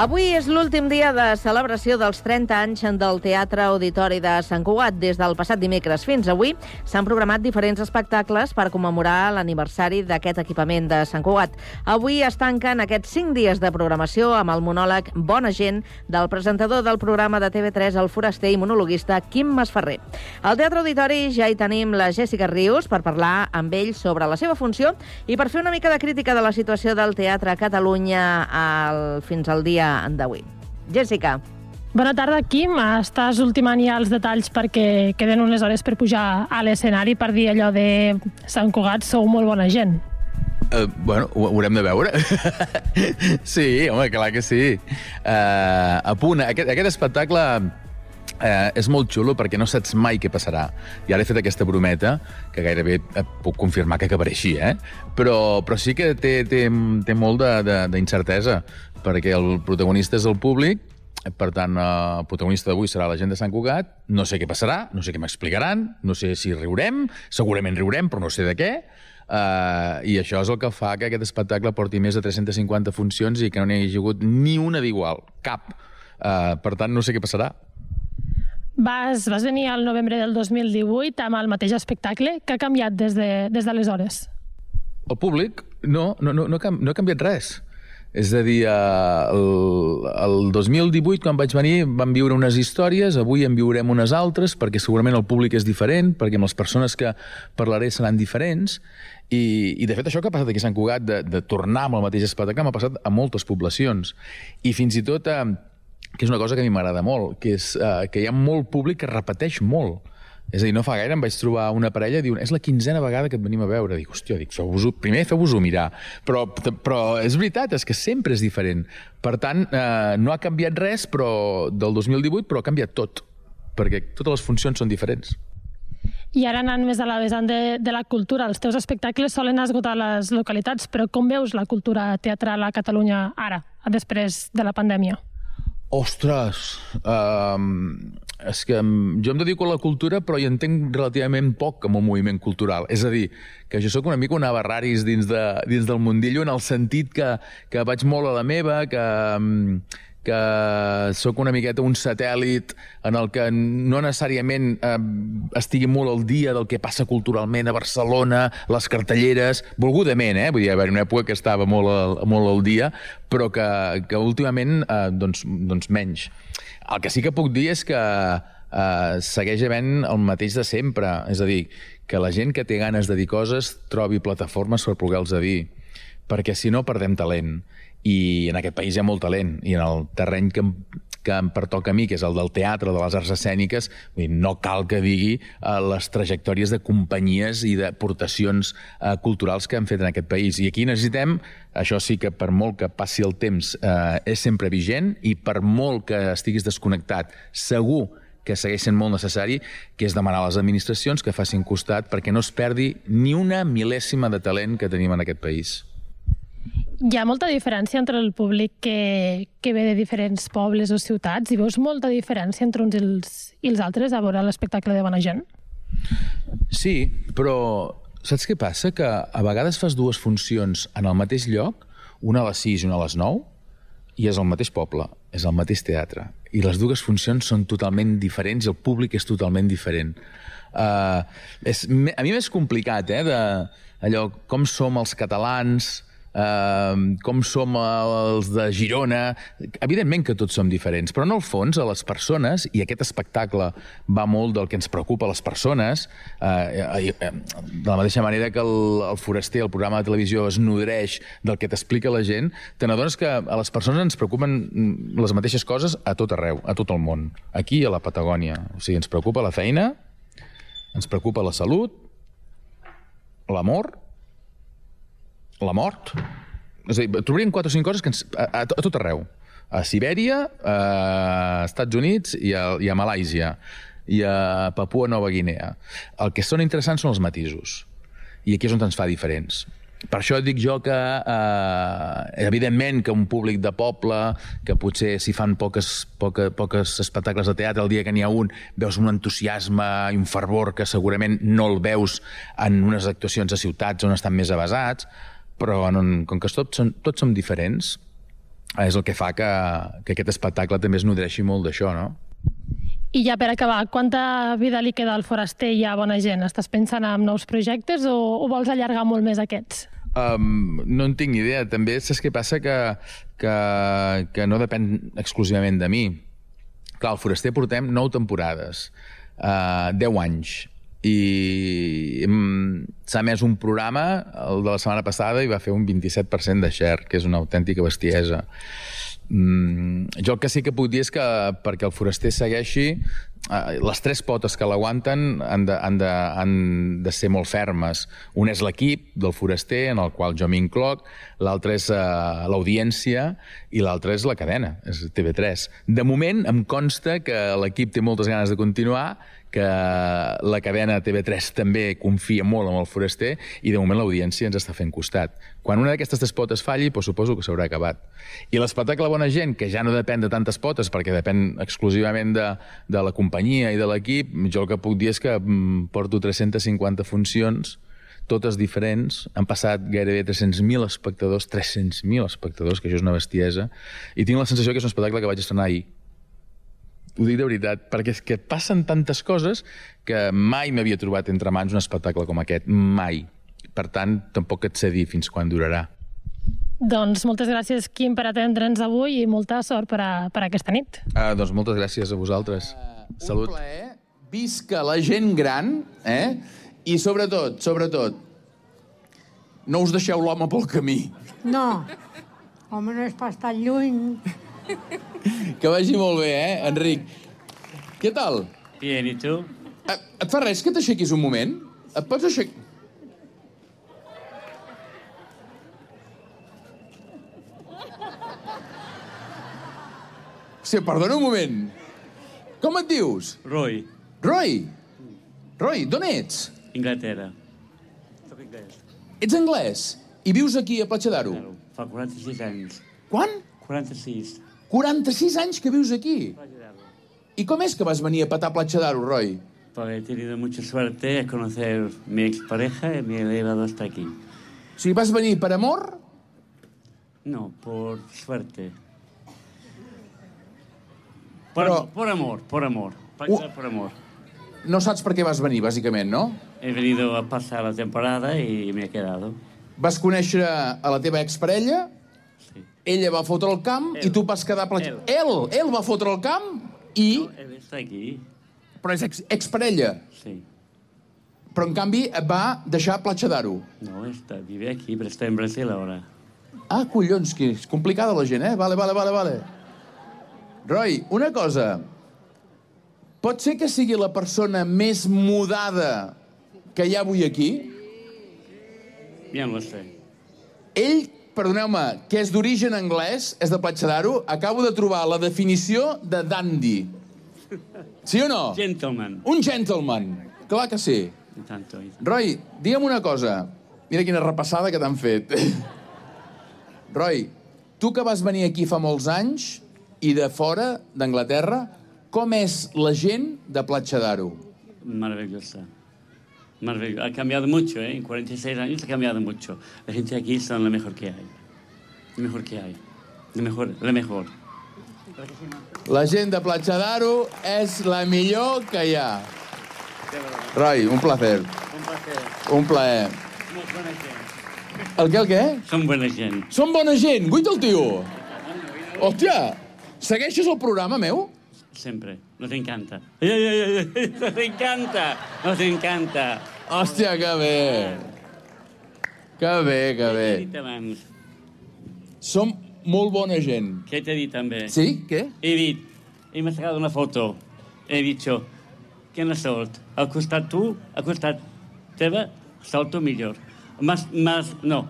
Speaker 6: Avui és l'últim dia de celebració dels 30 anys del Teatre Auditori de Sant Cugat. Des del passat dimecres fins avui s'han programat diferents espectacles per commemorar l'aniversari d'aquest equipament de Sant Cugat. Avui es tanquen aquests 5 dies de programació amb el monòleg Bona gent del presentador del programa de TV3 El Foraster i monologuista Quim Masferrer. Al Teatre Auditori ja hi tenim la Jèssica Rius per parlar amb ell sobre la seva funció i per fer una mica de crítica de la situació del teatre a Catalunya al, fins al dia d'avui. Jèssica.
Speaker 7: Bona tarda, Quim. Estàs ultimant ja els detalls perquè queden unes hores per pujar a l'escenari per dir allò de Sant Cugat, sou molt bona gent.
Speaker 16: Uh, bueno, ho haurem de veure. sí, home, clar que sí. Uh, a punt, aquest, aquest espectacle eh, és molt xulo perquè no saps mai què passarà. I ara he fet aquesta brometa, que gairebé et puc confirmar que acabaré així, eh? Però, però sí que té, té, té molt de- de- d'incertesa, perquè el protagonista és el públic, per tant, eh, el protagonista d'avui serà la gent de Sant Cugat. No sé què passarà, no sé què m'explicaran, no sé si riurem, segurament riurem, però no sé de què. Uh, I això és el que fa que aquest espectacle porti més de 350 funcions i que no n'hi hagi hagut ni una d'igual, cap. Uh, per tant, no sé què passarà.
Speaker 7: Vas, vas venir al novembre del 2018 amb el mateix espectacle. Què ha canviat des de- des d'aleshores?
Speaker 16: El públic, no, no, no, no, ha no ha canviat res. És a dir, eh, el, el 2018, quan vaig venir, vam viure unes històries, avui en viurem unes altres, perquè segurament el públic és diferent, perquè amb les persones que parlaré seran diferents, i, i de fet això que ha passat aquí a Sant Cugat, de, de tornar amb el mateix espectacle, m'ha passat a moltes poblacions. I fins i tot, eh, que és una cosa que a mi m'agrada molt, que és eh, que hi ha molt públic que repeteix molt. És a dir, no fa gaire em vaig trobar una parella i diuen és la quinzena vegada que et venim a veure. Dic, hòstia, dic, feu primer feu-vos-ho mirar. Però, però és veritat, és que sempre és diferent. Per tant, eh, no ha canviat res però del 2018, però ha canviat tot. Perquè totes les funcions són diferents.
Speaker 7: I ara anant més a la vessant de, de la cultura, els teus espectacles solen esgotar les localitats, però com veus la cultura teatral a Catalunya ara, després de la pandèmia?
Speaker 16: Ostres, um, és que em- jo em dedico a la cultura però hi entenc relativament poc amb el moviment cultural. És a dir, que jo sóc una mica un abarraris dins, de, dins del mundillo en el sentit que, que vaig molt a la meva, que, mm, que sóc una miqueta un satèl·lit en el que no necessàriament eh, estigui molt al dia del que passa culturalment a Barcelona, les cartelleres, volgudament, eh? Vull dir, va haver una època que estava molt al, molt al dia, però que, que últimament eh, doncs, doncs menys. El que sí que puc dir és que eh, segueix havent el mateix de sempre, és a dir, que la gent que té ganes de dir coses trobi plataformes per poder-los dir, perquè si no perdem talent. I en aquest país hi ha molt talent, i en el terreny que que em pertoca a mi, que és el del teatre, de les arts escèniques, vull dir, no cal que digui eh, les trajectòries de companyies i d'aportacions eh, culturals que han fet en aquest país. I aquí necessitem, això sí que per molt que passi el temps eh, és sempre vigent i per molt que estiguis desconnectat, segur que segueix sent molt necessari, que és demanar a les administracions que facin costat perquè no es perdi ni una mil·lèsima de talent que tenim en aquest país.
Speaker 7: Hi ha molta diferència entre el públic que, que ve de diferents pobles o ciutats i veus molta diferència entre uns i els, i els altres a veure l'espectacle de Bona Gent?
Speaker 16: Sí, però saps què passa? Que a vegades fas dues funcions en el mateix lloc, una a les 6 i una a les 9, i és el mateix poble, és el mateix teatre. I les dues funcions són totalment diferents i el públic és totalment diferent. Uh, és, a mi m'és complicat, eh, de, allò, com som els catalans, Uh, com som els de Girona evidentment que tots som diferents però en el fons a les persones i aquest espectacle va molt del que ens preocupa a les persones uh, de la mateixa manera que el, el Foraster, el programa de televisió es nodreix del que t'explica la gent te n'adones que a les persones ens preocupen mm, les mateixes coses a tot arreu, a tot el món. Aquí a la Patagònia, o sigui, ens preocupa la feina ens preocupa la salut l'amor la mort. És a dir, trobaríem quatre o cinc coses que ens, a, a, a tot arreu. A Sibèria, a Estats Units i a, i a Malàisia i a Papua Nova Guinea. El que són interessants són els matisos. I aquí és on ens fa diferents. Per això dic jo que, eh, evidentment, que un públic de poble, que potser si fan poques, poca, poques espectacles de teatre, el dia que n'hi ha un, veus un entusiasme i un fervor que segurament no el veus en unes actuacions a ciutats on estan més avasats, però en, un- com que tots, són, tots som diferents, és el que fa que, que aquest espectacle també es nodreixi molt d'això, no?
Speaker 7: I ja per acabar, quanta vida li queda al Foraster i a Bona Gent? Estàs pensant en nous projectes o, o vols allargar molt més aquests?
Speaker 16: Um, no en tinc idea. També saps què passa? Que, que, que no depèn exclusivament de mi. Clar, al Foraster portem 9 temporades, uh, 10 anys, i mm, s'ha emès un programa, el de la setmana passada, i va fer un 27% de share, que és una autèntica bestiesa. Mm, jo el que sí que puc dir és que perquè el foraster segueixi, eh, les tres potes que l'aguanten han, de, han, de, han de ser molt fermes. Un és l'equip del foraster, en el qual jo m'incloc, l'altre és eh, l'audiència i l'altre és la cadena, és TV3. De moment em consta que l'equip té moltes ganes de continuar que la cadena TV3 també confia molt en el foraster i de moment l'audiència ens està fent costat. Quan una d'aquestes tres potes falli, doncs suposo que s'haurà acabat. I l'espectacle Bona Gent, que ja no depèn de tantes potes perquè depèn exclusivament de, de la companyia i de l'equip, jo el que puc dir és que mm, porto 350 funcions totes diferents, han passat gairebé 300.000 espectadors, 300.000 espectadors, que això és una bestiesa, i tinc la sensació que és un espectacle que vaig estrenar ahir. Ho dic de veritat, perquè és que passen tantes coses que mai m'havia trobat entre mans un espectacle com aquest, mai. Per tant, tampoc et sé dir fins quan durarà.
Speaker 7: Doncs moltes gràcies, Quim, per atendre'ns avui i molta sort per, a, per a aquesta nit.
Speaker 16: Ah, doncs moltes gràcies a vosaltres. Salut.
Speaker 17: Un plaer. Visca la gent gran, eh? I sobretot, sobretot, no us deixeu l'home pel camí.
Speaker 18: No, home, no és pas tan lluny.
Speaker 17: Que vagi molt bé, eh, Enric? Què tal?
Speaker 19: Bien, ¿y tú?
Speaker 17: Et, et fa res que t'aixequis un moment? Et pots aixecar... Sí, perdona un moment. Com et dius?
Speaker 19: Roy,
Speaker 17: Roy. Roy, d'on ets?
Speaker 19: Inglaterra. Soc anglès.
Speaker 17: Ets anglès i vius aquí a Platja d'Aro.
Speaker 19: Fa 46 anys.
Speaker 17: Quan?
Speaker 19: 46.
Speaker 17: 46 anys que vius aquí. I com és que vas venir a petar Platja d'Aro, Roy?
Speaker 19: Porque he tenido mucha suerte de conocer mi expareja y me he llevado hasta aquí.
Speaker 17: O sigui, vas venir per amor?
Speaker 19: No, por suerte. Por, amor, por amor, por amor. Para quedar por amor.
Speaker 17: No saps per què vas venir, bàsicament, no?
Speaker 19: He venido a pasar la temporada y me he quedado.
Speaker 17: Vas conèixer a la teva exparella. Ella va fotre el camp i tu vas quedar... Platja... Ell. ell, va fotre el camp i...
Speaker 19: Él está aquí.
Speaker 17: Però és ex exparella.
Speaker 19: Sí.
Speaker 17: Però, en canvi, va deixar Platja d'Aro.
Speaker 19: No, está, vive aquí, pero está en Brasil ahora.
Speaker 17: Ah, collons, que és complicada la gent, eh? Vale, vale, vale, vale. Roy, una cosa. Pot ser que sigui la persona més mudada que hi ha avui aquí?
Speaker 19: Bien lo sé.
Speaker 17: Ell, perdoneu-me, que és d'origen anglès, és de Platja d'Aro, acabo de trobar la definició de dandy. Sí o no?
Speaker 19: Gentleman.
Speaker 17: Un gentleman. Clar que sí.
Speaker 19: Tanto.
Speaker 17: Roy, digue'm una cosa. Mira quina repassada que t'han fet. Roy, tu que vas venir aquí fa molts anys i de fora, d'Anglaterra, com és la gent de Platja d'Aro?
Speaker 19: Maravillosa. Maravillosa. Ha cambiado mucho, ¿eh? En 46 años ha cambiado mucho. La gente aquí son la mejor que hay. La mejor que hay. La mejor, la mejor.
Speaker 17: La gent de Platja d'Aro és la millor que hi ha. Roy, un placer.
Speaker 19: Un placer.
Speaker 17: Un plaer.
Speaker 19: Molt bona gent.
Speaker 17: El què, el què?
Speaker 19: Som bona gent.
Speaker 17: Som bona gent, guaita el tio. Hòstia, segueixes el programa meu?
Speaker 19: Siempre. Nos encanta. Ay, ay, ay, ay, Nos encanta. Nos encanta.
Speaker 17: Hòstia, que bé. Que bé, que
Speaker 19: Què
Speaker 17: bé.
Speaker 19: t'he dit abans?
Speaker 17: Som molt bona gent.
Speaker 19: ¿Qué te he dit també?
Speaker 17: Sí? ¿Qué?
Speaker 19: He dit, he sacado una foto. He dicho, ¿quién es sort? Al costat tu, al costat teva, salto millor. Más, más, no.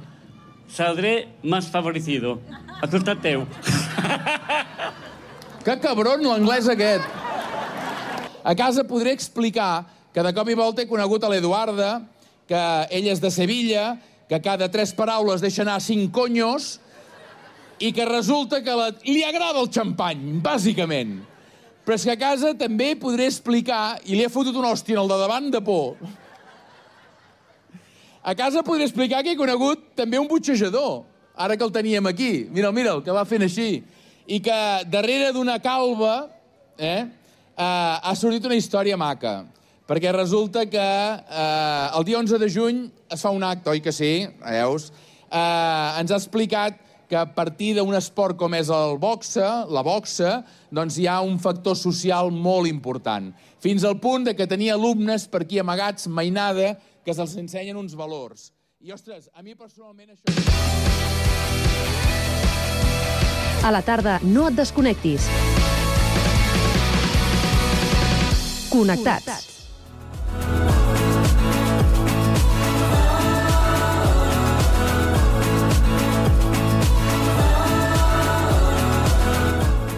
Speaker 19: Saldré más favorecido. Al costat teu.
Speaker 17: Que cabron l'anglès aquest. A casa podré explicar que de cop i volta he conegut a l'Eduarda, que ella és de Sevilla, que cada tres paraules deixa anar cinc conyos i que resulta que la... li agrada el xampany, bàsicament. Però és que a casa també podré explicar, i li he fotut una hòstia el de davant de por, a casa podré explicar que he conegut també un butxejador.
Speaker 16: ara que el teníem aquí. Mira'l, mira'l, que va fent així. I que darrere d'una calva eh, eh, ha sortit una història maca. Perquè resulta que eh, el dia 11 de juny es fa un acte, oi que sí? Veus? Eh, ens ha explicat que a partir d'un esport com és el boxe, la boxa, doncs hi ha un factor social molt important. Fins al punt de que tenia alumnes per aquí amagats, mainada, que se'ls ensenyen uns valors. I, ostres, a mi personalment això...
Speaker 8: A la tarda, no et desconnectis. Connectats.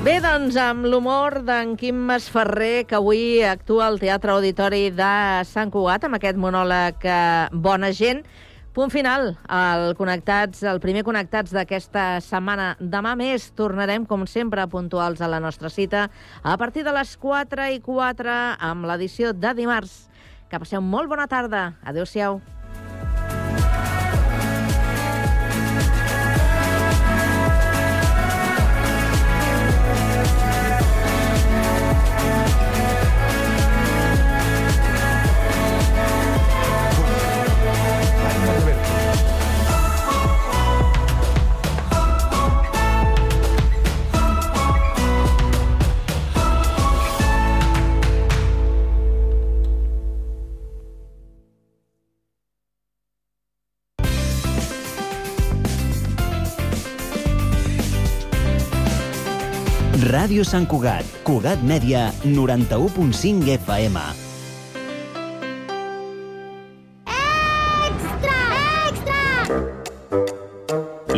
Speaker 6: Bé, doncs, amb l'humor d'en Quim Masferrer, que avui actua al Teatre Auditori de Sant Cugat, amb aquest monòleg eh, Bona gent. Punt final, el, connectats, el primer Connectats d'aquesta setmana. Demà més tornarem, com sempre, puntuals a la nostra cita a partir de les 4 i 4 amb l'edició de dimarts. Que passeu molt bona tarda. Adéu-siau.
Speaker 20: Ràdio Sant Cugat, Cugat Mèdia, 91.5 FM.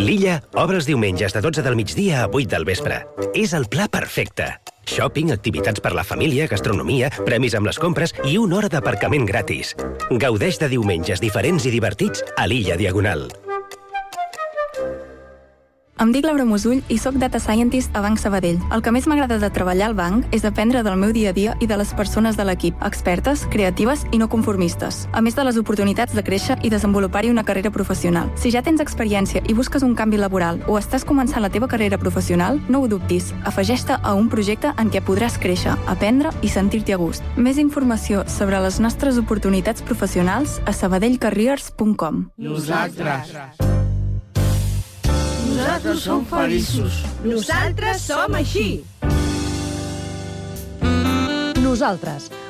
Speaker 21: L'Illa obre els diumenges de 12 del migdia a 8 del vespre. És el pla perfecte. Shopping, activitats per la família, gastronomia, premis amb les compres i una hora d'aparcament gratis. Gaudeix de diumenges diferents i divertits a l'Illa Diagonal.
Speaker 22: Em dic Laura Musull i sóc Data Scientist a Banc Sabadell. El que més m'agrada de treballar al banc és aprendre del meu dia a dia i de les persones de l'equip, expertes, creatives i no conformistes, a més de les oportunitats de créixer i desenvolupar-hi una carrera professional. Si ja tens experiència i busques un canvi laboral o estàs començant la teva carrera professional, no ho dubtis. Afegeix-te a un projecte en què podràs créixer, aprendre i sentir-t'hi a gust. Més informació sobre les nostres oportunitats professionals a sabadellcareers.com.
Speaker 23: Nosaltres.
Speaker 24: Nosaltres som feliços.
Speaker 25: Nosaltres som així.
Speaker 8: Nosaltres,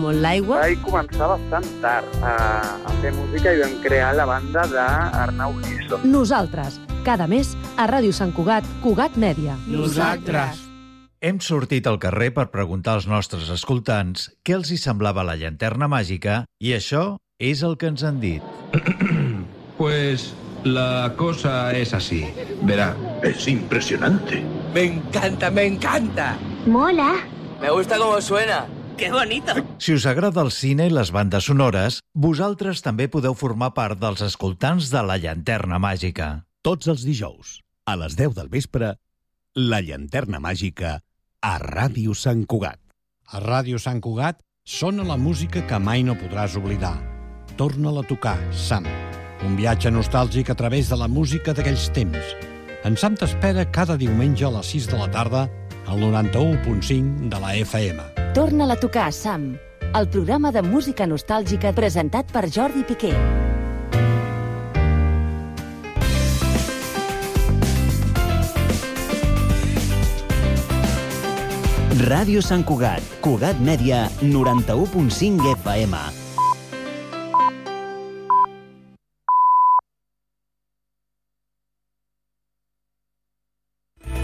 Speaker 26: molt l'aigua.
Speaker 27: Vaig començar bastant tard a, a fer música i vam crear la banda d'Arnau Giso.
Speaker 8: Nosaltres, cada mes a Ràdio Sant Cugat, Cugat Mèdia.
Speaker 12: Nosaltres. Hem sortit al carrer per preguntar als nostres escoltants què els hi semblava la llanterna màgica i això és el que ens han dit.
Speaker 28: Pues la cosa es así. Verá, es impresionante.
Speaker 29: Me encanta, me encanta.
Speaker 30: Mola.
Speaker 29: Me gusta cómo suena. ¡Qué bonito!
Speaker 12: Si us agrada el cine i les bandes sonores, vosaltres també podeu formar part dels escoltants de la llanterna màgica.
Speaker 2: Tots els dijous, a les 10 del vespre, la llanterna màgica a Ràdio Sant Cugat. A Ràdio Sant Cugat sona la música que mai no podràs oblidar. Torna-la a tocar, Sam. Un viatge nostàlgic a través de la música d'aquells temps. En Sam t'espera cada diumenge a les 6 de la tarda al 91.5 de la FM.
Speaker 8: Torna-la a tocar, Sam. El programa de música nostàlgica presentat per Jordi Piqué.
Speaker 20: Ràdio Sant Cugat, Cugat Mèdia, 91.5 FM.